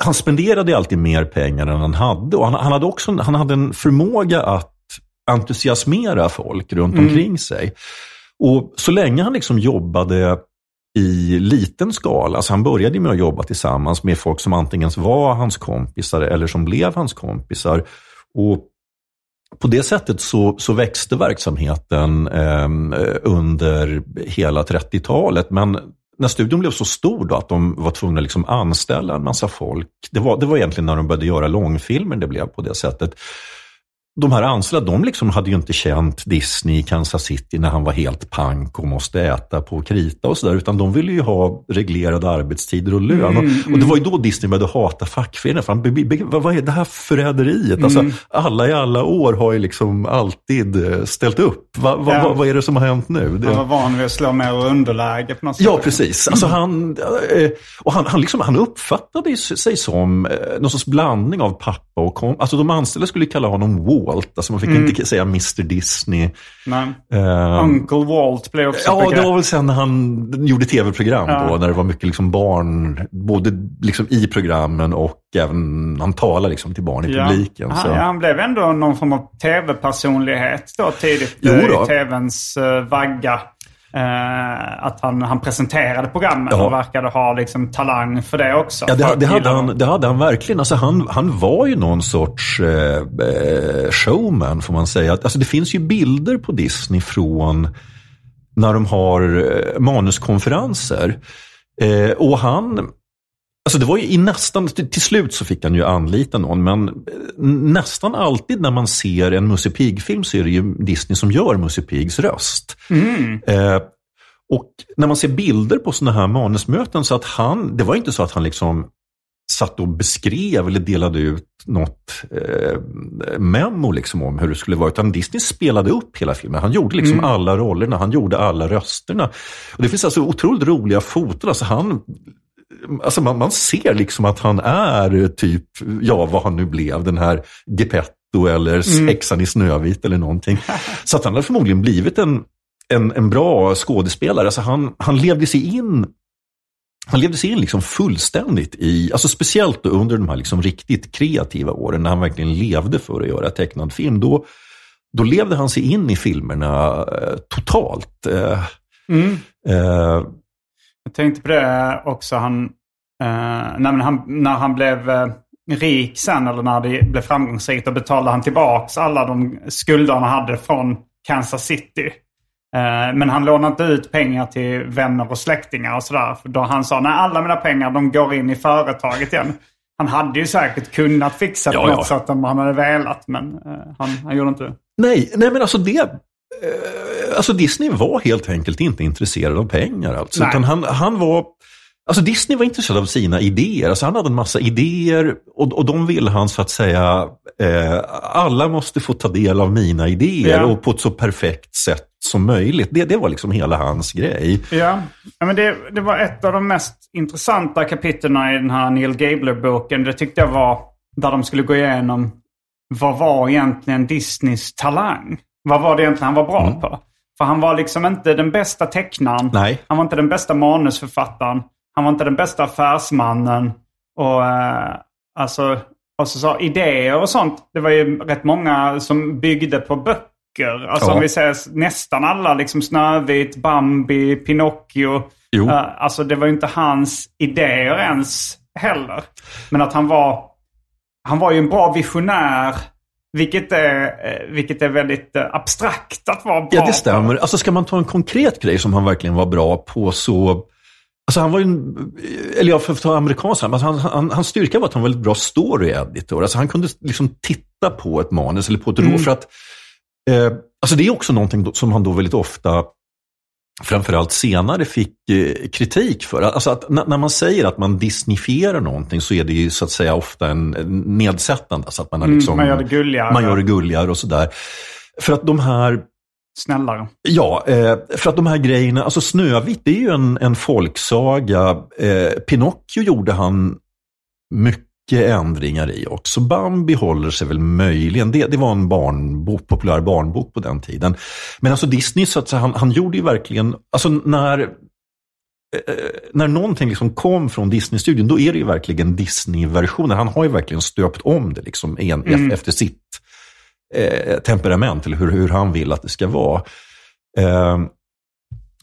Speaker 2: han spenderade alltid mer pengar än han hade. Och han, han hade också han hade en förmåga att entusiasmera folk runt mm. omkring sig. Och så länge han liksom jobbade i liten skala, alltså han började med att jobba tillsammans med folk som antingen var hans kompisar eller som blev hans kompisar. Och på det sättet så, så växte verksamheten eh, under hela 30-talet. Men när studion blev så stor då att de var tvungna att liksom anställa en massa folk. Det var, det var egentligen när de började göra långfilmer det blev på det sättet de här anställda, de liksom hade ju inte känt Disney i Kansas City när han var helt pank och måste äta på krita och sådär, utan de ville ju ha reglerade arbetstider och lön. Mm, och, och, det mm. var ju då Disney började hata fackföreningar. För han, vad är det här förräderiet? Alltså, mm. Alltså, alla i alla år har ju liksom alltid eh, ställt upp. Va, va, ja. va, vad är det som har hänt nu? Det...
Speaker 1: Han var van vid att slå mer underläge på något sätt.
Speaker 2: Ja, precis. Alltså, han, eh, och han, han, liksom, han uppfattade sig som eh, någon sorts blandning av pappa och kom. Alltså de anställda skulle kalla honom Walt. Alltså man fick mm. inte säga Mr Disney.
Speaker 1: Nej. Uh, Uncle Walt blev också
Speaker 2: Ja, det var väl sen när han gjorde tv-program ja. då, när det var mycket liksom barn, både liksom i programmen och även han talade liksom till barn i ja. publiken.
Speaker 1: Han, ja, han blev ändå någon form av tv-personlighet då tidigt jo då. i tvns uh, vagga. Uh, att han, han presenterade programmet ja. och verkade ha liksom talang för det också.
Speaker 2: Ja, det, det, hade, han, det hade han verkligen. Alltså han, han var ju någon sorts eh, eh, showman får man säga. Alltså det finns ju bilder på Disney från när de har eh, manuskonferenser. Eh, och han, Alltså det var ju i nästan, till slut så fick han ju anlita någon, men nästan alltid när man ser en Musse Pig-film så är det ju Disney som gör Musse Pigs röst. Mm. Eh, och när man ser bilder på sådana här manusmöten så att han, det var inte så att han liksom satt och beskrev eller delade ut något eh, memo liksom om hur det skulle vara. Utan Disney spelade upp hela filmen. Han gjorde liksom mm. alla rollerna, han gjorde alla rösterna. Och Det finns alltså otroligt roliga foton. Alltså han alltså man, man ser liksom att han är typ, ja vad han nu blev, den här Gepetto eller mm. häxan i Snövit eller någonting. Så att han har förmodligen blivit en, en, en bra skådespelare. Alltså han, han levde sig in han levde sig in liksom fullständigt i, alltså speciellt under de här liksom riktigt kreativa åren när han verkligen levde för att göra tecknad film. Då, då levde han sig in i filmerna eh, totalt. Eh, mm.
Speaker 1: eh, jag tänkte på det också. Han, eh, när, han, när han blev eh, rik sen, eller när det blev framgångsrikt, då betalade han tillbaks alla de skulder han hade från Kansas City. Eh, men han lånade inte ut pengar till vänner och släktingar och sådär. Då han sa, nej alla mina pengar de går in i företaget igen. Han hade ju säkert kunnat fixa det ja, på något ja. sätt om han hade velat, men eh, han, han gjorde inte det.
Speaker 2: Nej, nej men alltså det Eh, alltså Disney var helt enkelt inte intresserad av pengar. Alltså, utan han, han var... Alltså Disney var intresserad av sina idéer. Alltså han hade en massa idéer och, och de ville han så att säga, eh, alla måste få ta del av mina idéer ja. och på ett så perfekt sätt som möjligt. Det, det var liksom hela hans grej.
Speaker 1: Ja, ja men det, det var ett av de mest intressanta kapitlen i den här Neil Gabler-boken. Det tyckte jag var där de skulle gå igenom vad var egentligen Disneys talang? Vad var det egentligen han var bra mm. på? För han var liksom inte den bästa tecknaren.
Speaker 2: Nej.
Speaker 1: Han var inte den bästa manusförfattaren. Han var inte den bästa affärsmannen. Och eh, alltså, och så, så, idéer och sånt. Det var ju rätt många som byggde på böcker. Alltså ja. om vi säger nästan alla, liksom Snövit, Bambi, Pinocchio. Jo. Eh, alltså det var ju inte hans idéer ens heller. Men att han var, han var ju en bra visionär vilket är, eh, vilket är väldigt eh, abstrakt att vara bra
Speaker 2: Ja, det stämmer. På. Alltså ska man ta en konkret grej som han verkligen var bra på så Alltså han var ju en, eller ja, för att ta amerikansk, alltså han, han, hans styrka var att han var väldigt bra story editor. Alltså han kunde liksom titta på ett manus eller på ett mm. råd för att, eh, alltså det är också någonting som han då väldigt ofta framförallt senare fick eh, kritik för. Alltså att när man säger att man disneyfierar någonting så är det ju så att säga ofta en nedsättande. Alltså att man, har mm, liksom,
Speaker 1: mm, man gör det gulligare.
Speaker 2: Man gör det gulligare och sådär. För att de här
Speaker 1: snällare.
Speaker 2: Ja, eh, för att de här grejerna, alltså Snövit det är ju en, en folksaga. Eh, Pinocchio gjorde han mycket ändringar i också. Bambi håller sig väl möjligen, det, det var en barnbok, populär barnbok på den tiden. Men alltså Disney, så att han, han gjorde ju verkligen, alltså när eh, när någonting liksom kom från Disney-studion, då är det ju verkligen Disney-versionen. Han har ju verkligen stöpt om det liksom en, mm. efter sitt eh, temperament, eller hur, hur han vill att det ska vara. Eh,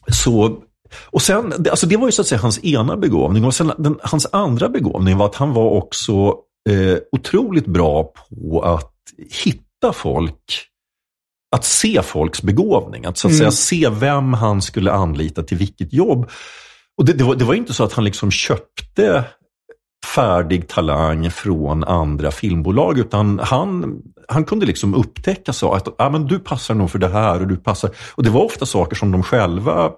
Speaker 2: så, och sen, alltså det var ju så att säga hans ena begåvning. Och sen, den, hans andra begåvning var att han var också eh, otroligt bra på att hitta folk att se folks begåvning, att så att mm. säga se vem han skulle anlita till vilket jobb. Och det, det, var, det var inte så att han liksom köpte färdig talang från andra filmbolag, utan han, han kunde liksom upptäcka så att ah, men du passar nog för det här och du passar. Och det var ofta saker som de själva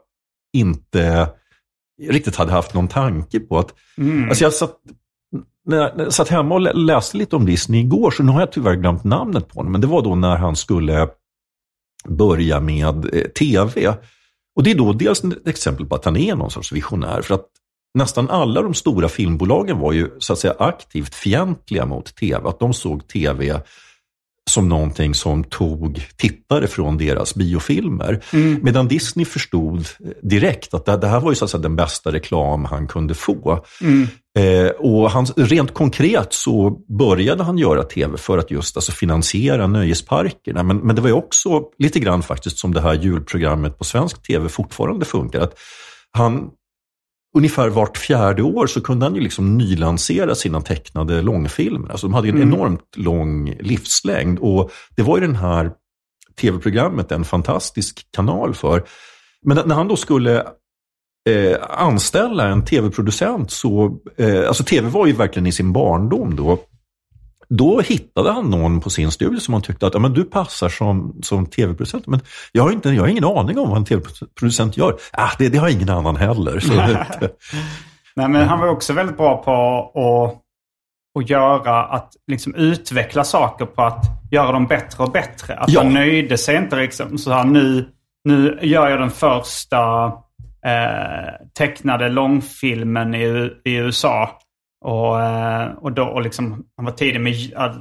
Speaker 2: inte riktigt hade haft någon tanke på. Att, mm. alltså jag satt, när jag satt hemma och läste lite om Disney igår, så nu har jag tyvärr glömt namnet på honom, men det var då när han skulle börja med eh, tv. Och det är då dels ett exempel på att han är någon sorts visionär. För att nästan alla de stora filmbolagen var ju så att säga aktivt fientliga mot tv. Att de såg tv som någonting som tog tittare från deras biofilmer. Mm. Medan Disney förstod direkt att det, här var ju så att säga den bästa reklam han kunde få. Mm. Eh, och han, rent konkret så började han göra tv för att just alltså, finansiera nöjesparkerna. Men, men det var ju också lite grann faktiskt som det här julprogrammet på svensk tv fortfarande funkar. Att han ungefär vart fjärde år så kunde han ju liksom nylansera sina tecknade långfilmer. Alltså de hade en mm. enormt lång livslängd och det var ju den här tv-programmet en fantastisk kanal för. Men när han då skulle eh, anställa en tv-producent så, eh, alltså tv var ju verkligen i sin barndom då. Då hittade han någon på sin studio som han tyckte att ja, men du passar som, som tv-producent. Men jag har, inte, jag har ingen aning om vad en tv-producent gör. Ah, det, det har ingen annan heller.
Speaker 1: Nej, men han var också väldigt bra på att, att göra, att liksom utveckla saker på att göra dem bättre och bättre. Att ja. han nöjde sig inte liksom. Så han nu, nu gör jag den första eh, tecknade långfilmen i, i USA. Och, eh, och, då, och liksom, han var tidig med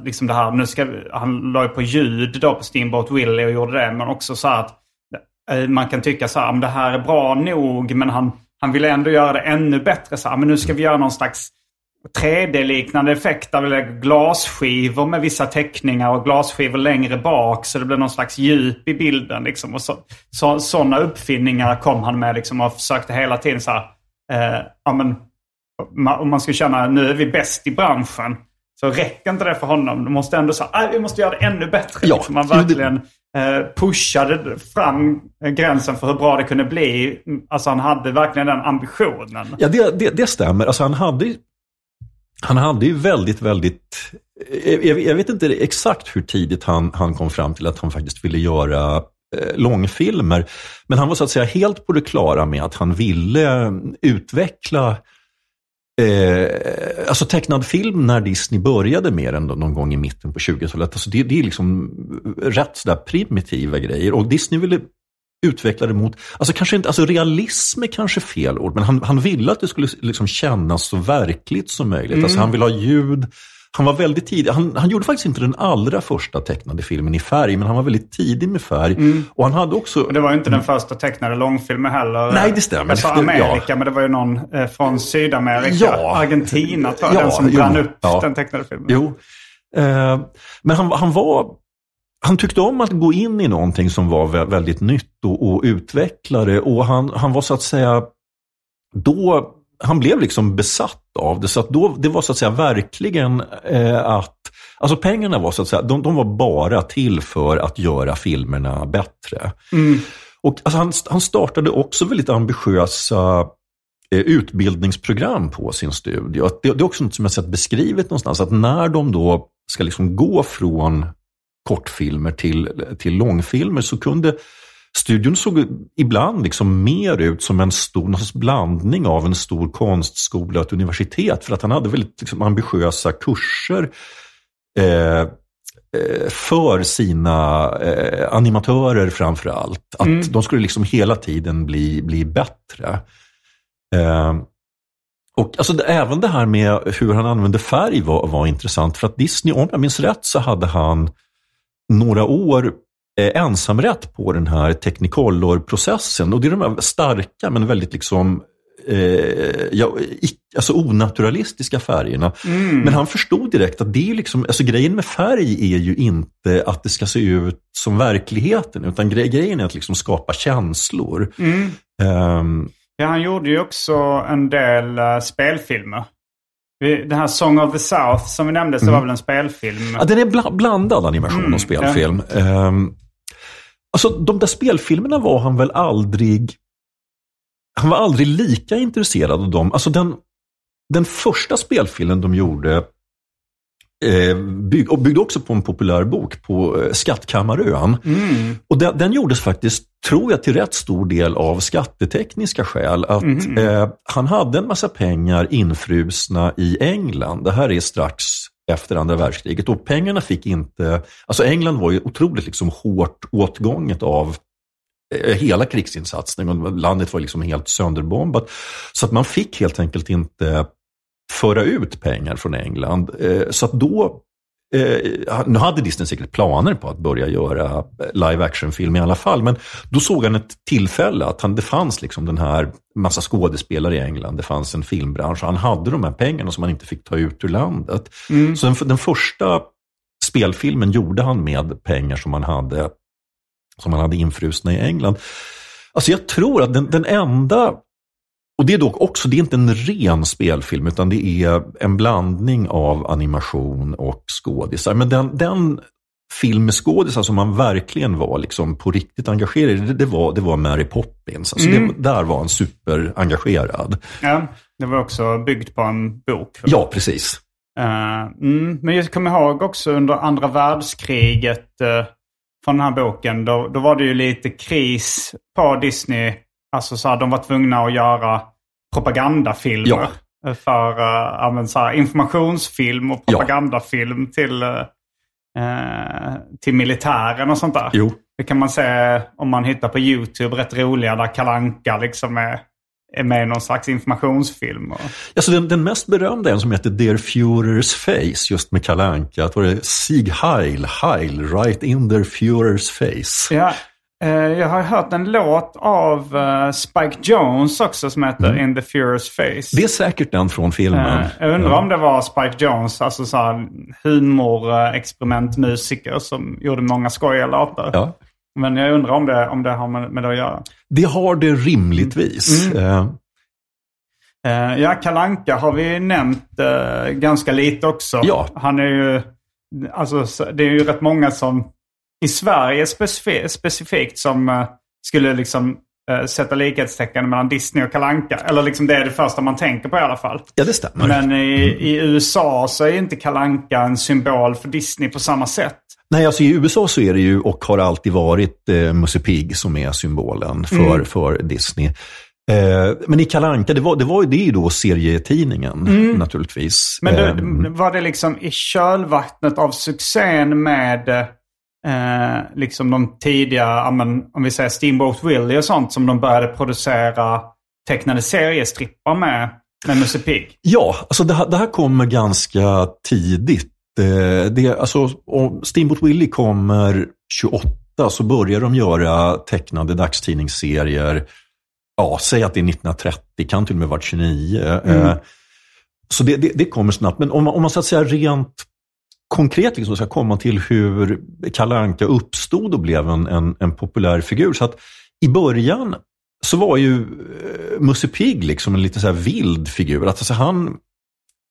Speaker 1: liksom det här. Nu ska, han la ju på ljud då på Steamboat Willie och gjorde det. Men också så att eh, man kan tycka så här, det här är bra nog. Men han, han ville ändå göra det ännu bättre. Så här, men nu ska vi göra någon slags 3D-liknande effekt där vi lägger glasskivor med vissa teckningar och glasskivor längre bak så det blir någon slags djup i bilden. Liksom. Och så, så, sådana uppfinningar kom han med liksom, och försökte hela tiden så här, eh, ja, men, om man ska känna att nu är vi bäst i branschen. Så räcker inte det för honom. Du måste ändå säga vi måste göra det ännu bättre.
Speaker 2: Ja,
Speaker 1: liksom. Man verkligen eh, pushade fram gränsen för hur bra det kunde bli. Alltså han hade verkligen den ambitionen.
Speaker 2: Ja, det, det, det stämmer. Alltså han hade han hade ju väldigt, väldigt... Jag, jag, vet inte exakt hur tidigt han, han kom fram till att han faktiskt ville göra eh, långfilmer. Men han var så att säga helt på det klara med att han ville utveckla Eh, alltså tecknad film när Disney började med den någon gång i mitten på 20-talet. Alltså det, det är liksom rätt sådär primitiva grejer. Och Disney ville utveckla det mot, alltså kanske inte, alltså realism är kanske fel ord, men han, han ville att det skulle liksom kännas så verkligt som möjligt. Mm. Alltså han vill ha ljud, han var väldigt tidig. Han, han gjorde faktiskt inte den allra första tecknade filmen i färg, men han var väldigt tidig med färg. Mm. Och han hade också...
Speaker 1: Och det var inte den första tecknade långfilmen heller.
Speaker 2: Nej, det stämmer.
Speaker 1: Jag sa Amerika, ja. men det var ju någon eh, från Sydamerika. Ja. Argentina tror jag, ja, den som brann upp ja. den tecknade filmen.
Speaker 2: Jo. Eh, men han, han var... Han tyckte om att gå in i någonting som var väldigt nytt och, och utveckla det. Och han, han var så att säga... Då han blev liksom besatt av det. Så att då, det var så att säga verkligen eh, att, alltså pengarna var så att säga, de, de, var bara till för att göra filmerna bättre. Mm. Och alltså, han, han startade också väldigt ambitiösa eh, utbildningsprogram på sin studio. Det, det, är också något som jag sett beskrivet någonstans, att när de då ska liksom gå från kortfilmer till, till långfilmer så kunde Studion såg ibland liksom mer ut som en stor blandning av en stor konstskola och ett universitet. För att han hade väldigt liksom, ambitiösa kurser. Eh, eh, för sina eh, animatörer framför allt. Att
Speaker 1: Mm.
Speaker 2: de skulle liksom hela tiden bli, bli bättre. Eh, och alltså, även det här med hur han använde färg var, var intressant. För att Disney, om jag minns rätt, så hade han några år ensamrätt på den här Technicolor-processen. Och det är de här starka men väldigt liksom eh, ja, alltså onaturalistiska färgerna. Men han förstod direkt att det är liksom, alltså grejen med färg är ju inte att det ska se ut som verkligheten, utan gre grejen är att liksom skapa känslor. Ehm,
Speaker 1: Ja, han gjorde ju också en del eh, spelfilmer. Den här Song of the South som vi nämnde, så
Speaker 2: Mm.
Speaker 1: var väl en spelfilm.
Speaker 2: Ja, den är bla blandad animation
Speaker 1: Mm,
Speaker 2: och spelfilm. Ehm, alltså, de där spelfilmerna var han väl aldrig... Han var aldrig lika intresserad av dem. Alltså den, den första spelfilmen de gjorde eh, bygg, och byggde också på en populär bok på eh, Skattkammarön.
Speaker 1: Mm.
Speaker 2: Och den, den gjordes faktiskt, tror jag, till rätt stor del av skattetekniska skäl. Att eh, han hade en massa pengar infrusna i England. Det här är strax efter andra världskriget. Och pengarna fick inte... Alltså England var ju otroligt liksom hårt åtgånget av eh, hela krigsinsatsen. Och Landet var liksom helt sönderbombat. Så att man fick helt enkelt inte föra ut pengar från England. Eh, så att då Eh, nu hade Disney säkert planer på att börja göra live action-film i alla fall, men då såg han ett tillfälle att han, det fanns liksom den här massa skådespelare i England, det fanns en filmbransch och han hade de här pengarna som han inte fick ta ut ur landet. Så den, den första spelfilmen gjorde han med pengar som han hade, som han hade infrusna i England. Alltså jag tror att den, den enda och det är dock också, det är inte en ren spelfilm utan det är en blandning av animation och skådisar. Men den, den film med skådisar som man verkligen var liksom på riktigt engagerad i, det, det, var, det var Mary Poppins. Alltså det, där var han superengagerad.
Speaker 1: Ja, det var också byggt på en bok.
Speaker 2: Ja, precis.
Speaker 1: Eh, mm, men jag kommer ihåg också under andra världskriget eh, från den här boken. Då, då var det ju lite kris på Disney. Alltså så här, de var tvungna att göra propagandafilmer.
Speaker 2: Ja.
Speaker 1: För uh, ja, så här, informationsfilm och
Speaker 2: Ja.
Speaker 1: propagandafilm till, eh, eh, till militären och sånt där.
Speaker 2: Jo.
Speaker 1: Det kan man se om man hittar på YouTube, rätt roliga där Kalanka liksom är, är med i någon slags informationsfilm. Och,
Speaker 2: Alltså den, den mest berömda är en som heter Der Führers Face, just med Kalle Anka. Att var det Sieg Heil, Heil, right in der Führers face.
Speaker 1: Ja, jag har hört en låt av eh, Spike Jones också som heter In the Furious Face.
Speaker 2: Mm. Det är säkert den från filmen.
Speaker 1: Eh, jag undrar om det var Spike Jones, alltså så här humorexperimentmusiker som gjorde många skojiga låtar.
Speaker 2: Ja.
Speaker 1: Men jag undrar om det, om det har med, med det att göra.
Speaker 2: Det har det rimligtvis. Eh,
Speaker 1: Eh, ja, Kalanka har vi nämnt eh, ganska lite också.
Speaker 2: Ja.
Speaker 1: Han är ju, alltså så- det är ju rätt många som i Sverige specif- specifikt som eh, skulle liksom eh, sätta likhetstecken mellan Disney och Kalanka. Eller liksom det är det första man tänker på i alla fall.
Speaker 2: ja, det stämmer.
Speaker 1: Men i, i USA så är inte Kalanka en symbol för Disney på samma sätt.
Speaker 2: Nej, alltså i USA så är det ju och har alltid varit eh, Musse Pigg som är symbolen för,
Speaker 1: Mm.
Speaker 2: för Disney. Eh, men i Kalle Anka, det var, det var ju det då serietidningen naturligtvis.
Speaker 1: Mm. Men
Speaker 2: Eh,
Speaker 1: det, var det liksom i kölvattnet av succén med eh, liksom de tidiga, men, om vi säger Steamboat Willie och sånt som de började producera tecknade seriestrippar med, med Musse Pigg?
Speaker 2: Ja, alltså det, här, det här kommer ganska tidigt. Eh, det, alltså, om Steamboat Willie kommer 28 så börjar de göra tecknade dagstidningsserier. Ja, säg att det är 1930, kan till och med vara 29. Eh, så det, det, det kommer snabbt. Men om man, om man så att säga rent konkret liksom ska komma till hur Kalle Anka uppstod och blev en, en, en populär figur. Så att i början så var ju eh, Musse Pigg liksom en lite så vild figur. Att, alltså, han,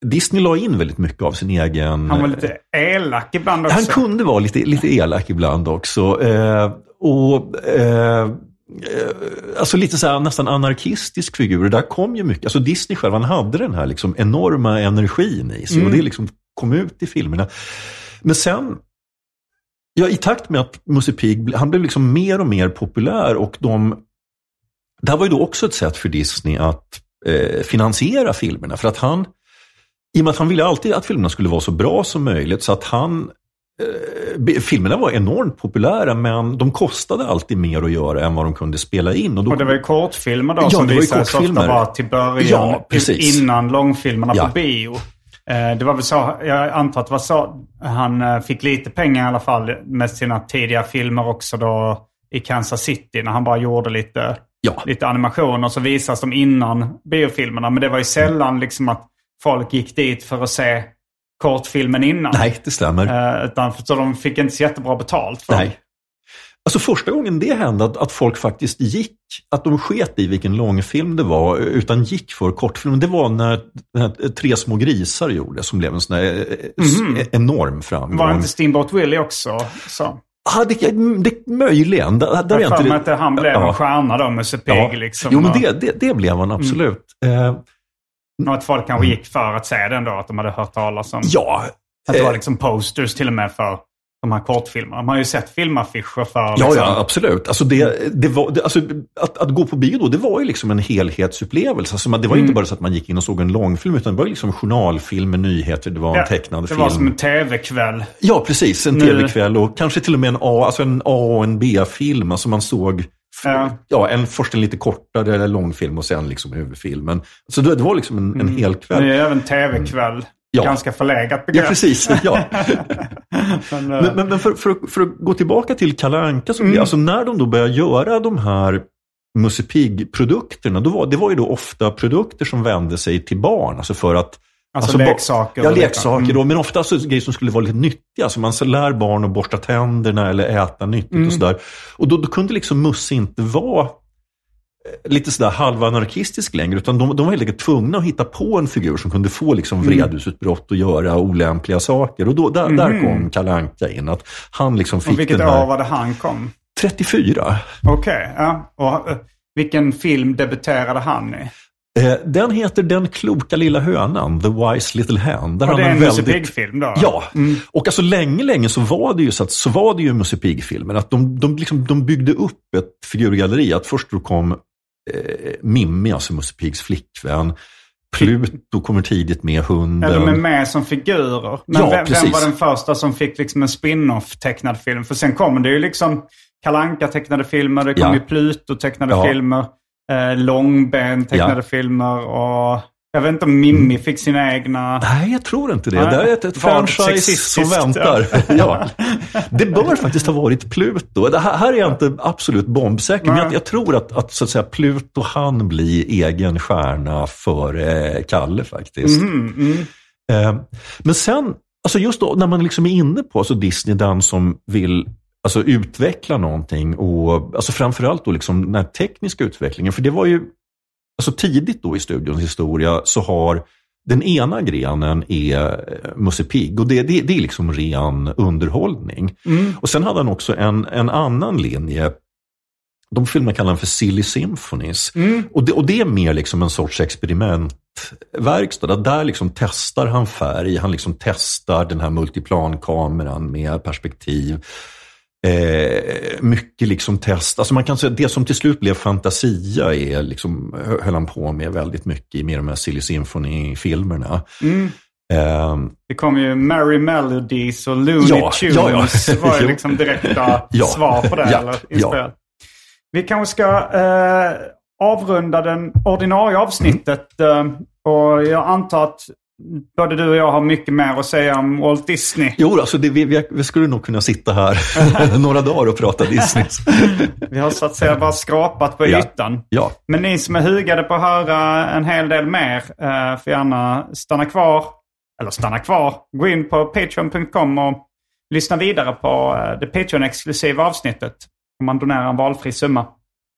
Speaker 2: Disney la in väldigt mycket av sin egen...
Speaker 1: Han var lite elak ibland också.
Speaker 2: Han kunde vara lite, lite elak ibland också. Eh, och eh, Alltså lite så här, nästan anarkistisk figur. Det där kom ju mycket. Alltså Disney själv, han hade den här liksom enorma energin i sig. Och det liksom kom ut i filmerna. Men sen, ja, i takt med att Musse Pigg, han blev liksom mer och mer populär och de det här var ju då också ett sätt för Disney att eh, finansiera filmerna. För att han, i och med att han ville alltid att filmerna skulle vara så bra som möjligt, så att han eh, filmerna var enormt populära men de kostade alltid mer att göra än vad de kunde spela in.
Speaker 1: Och, då, och det var ju kortfilmer då
Speaker 2: ja,
Speaker 1: som
Speaker 2: visades
Speaker 1: ofta bara till början.
Speaker 2: Ja, precis.
Speaker 1: Innan långfilmerna ja. på bio. Eh, det var väl så, jag antar att det var så han eh, fick lite pengar i alla fall med sina tidiga filmer också då i Kansas City när han bara gjorde lite,
Speaker 2: ja.
Speaker 1: lite animationer så visas de innan biofilmerna. Men det var ju sällan liksom att folk gick dit för att se kortfilmen innan.
Speaker 2: Nej, det stämmer.
Speaker 1: Uh, utan, så de fick inte så jättebra betalt för
Speaker 2: Nej. Alltså första gången det hände att, att folk faktiskt gick, att de sket i vilken långfilm det var, utan gick för kortfilm. Det var när, när Tre små grisar gjorde, som blev en sån här mm -hmm. enorm framgång.
Speaker 1: Var inte Steamboat Willie också så?
Speaker 2: Ah, det, det, möjligen. Där, där
Speaker 1: jag för mig att han blev ja. en stjärna då, Musse Pigg. Ja. Liksom,
Speaker 2: jo, men det, det, det blev han absolut. Mm. Eh,
Speaker 1: att folk kanske gick för att se den då, att de hade hört talas om...
Speaker 2: Ja.
Speaker 1: Att det var eh, liksom posters till och med för de här kortfilmerna. Man har ju sett filmaffischer för...
Speaker 2: Liksom... Ja, ja, absolut. Alltså, det, det var, det, alltså, att, att gå på bio då, det var ju liksom en helhetsupplevelse. Alltså, man, det var mm. inte bara så att man gick in och såg en långfilm, utan det var ju liksom journalfilm med nyheter, det var en tecknad
Speaker 1: det
Speaker 2: film.
Speaker 1: Det var som en tv-kväll.
Speaker 2: Ja, precis. En tv-kväll och kanske till och med en A, alltså en A och en B-film. Alltså man såg Ja. ja, en, först en lite kortare långfilm och sen liksom huvudfilmen. Så det, det var liksom en, en mm. hel kväll.
Speaker 1: Det är även tv-kväll. Ja. Ganska förlägat begrepp.
Speaker 2: Ja, precis. Ja. men, men, men, men för, för, för, att gå tillbaka till Kalle Anka, så mm. alltså när de då började göra de här Musse Pigg-produkterna, det var ju då ofta produkter som vände sig till barn. Alltså för att
Speaker 1: Alltså, alltså leksaker?
Speaker 2: Ja, leksaker. Mm. men ofta grejer som skulle vara lite nyttiga. Så man så lär barn att borsta tänderna eller äta nyttigt mm. och sådär. Och då, då kunde liksom Musse inte vara eh, lite sådär halvanarkistisk längre. Utan de, de var helt enkelt tvungna att hitta på en figur som kunde få liksom mm. vredesutbrott och göra olämpliga saker. Och då, där, mm. där kom Kalle Anka in. Att han liksom fick
Speaker 1: och vilket
Speaker 2: den här...
Speaker 1: år var det han kom?
Speaker 2: 34.
Speaker 1: Okej, okay, ja. Och uh, vilken film debuterade han i?
Speaker 2: Eh, den heter Den kloka lilla hönan, The Wise Little Hen.
Speaker 1: Där och det är en väldigt... Musse Pigg-film då?
Speaker 2: Ja, mm. och alltså länge, länge så var det ju så att så var det ju Musse Pigg-filmen. Att de, de, liksom, de byggde upp ett figurgalleri. Att först då kom eh, Mimmi, alltså Musse Piggs flickvän. Pluto kommer tidigt med hunden.
Speaker 1: Eller med med som figurer. Men ja, vem, vem, var den första som fick liksom en spin-off tecknad film? För sen kommer det ju liksom Kalanka tecknade filmer, det kom ja. ju Pluto tecknade ja. filmer eh, långben, tecknade ja. filmer och jag vet inte om Mimmi fick sina egna...
Speaker 2: Nej, jag tror inte det. Nej. Det är ett, ett franchise som väntar. Ja. Det bör faktiskt ha varit Pluto. Det här, här är jag inte absolut bombsäker, men jag, jag, tror att, att, så att säga, Pluto han bli egen stjärna för eh, Kalle faktiskt.
Speaker 1: Mm, mm.
Speaker 2: Eh, men sen, alltså just då när man liksom är inne på alltså Disney, den som vill alltså utveckla någonting och alltså framförallt då liksom den här tekniska utvecklingen. För det var ju, alltså tidigt då i studions historia så har den ena grenen är eh, Musse Pigg och det, det, det är liksom ren underhållning.
Speaker 1: Mm.
Speaker 2: Och sen hade han också en, en annan linje de filmerna kallar han för Silly Symphonies.
Speaker 1: Mm.
Speaker 2: Och, det, och det är mer liksom en sorts experimentverkstad. Där liksom testar han färg, han liksom testar den här multiplankameran med perspektiv. Eh, mycket liksom test. Alltså man kan säga det som till slut blev Fantasia är liksom, höll han på med väldigt mycket med de här Silly Symphony-filmerna.
Speaker 1: Mm.
Speaker 2: Eh,
Speaker 1: det kom ju Merry Melodies och Looney ja, Tunes ja, ja. var ju liksom direkta ja, svar på det. eller ja. Vi kanske ska eh, avrunda den ordinarie avsnittet. Mm. och jag antar att både du och jag har mycket mer att säga om Walt Disney.
Speaker 2: Jo, alltså det, vi, vi, skulle nog kunna sitta här några dagar och prata Disney.
Speaker 1: vi har så att säga bara skrapat på ytan.
Speaker 2: Ja.
Speaker 1: Men ni som är hugade på att höra en hel del mer eh, får gärna stanna kvar. Eller stanna kvar. Gå in på patreon.com och lyssna vidare på eh, det Patreon-exklusiva avsnittet. Om man donerar en valfri summa.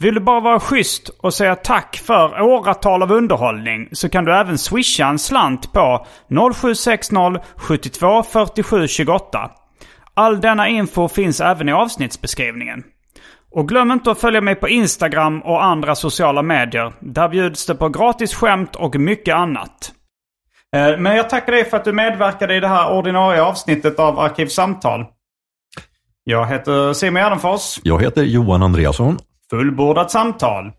Speaker 1: Vill du bara vara schysst och säga tack för åratal av underhållning så kan du även swisha en slant på 0760 72 47 28. All denna info finns även i avsnittsbeskrivningen. Och glöm inte att följa mig på Instagram och andra sociala medier. Där bjuds det på gratis skämt och mycket annat. Eh, men jag tackar dig för att du medverkade i det här ordinarie avsnittet av Arkivsamtal. Jag heter Simon Gärdenfors.
Speaker 2: Jag heter Johan Andreasson.
Speaker 1: Fullbordat samtal.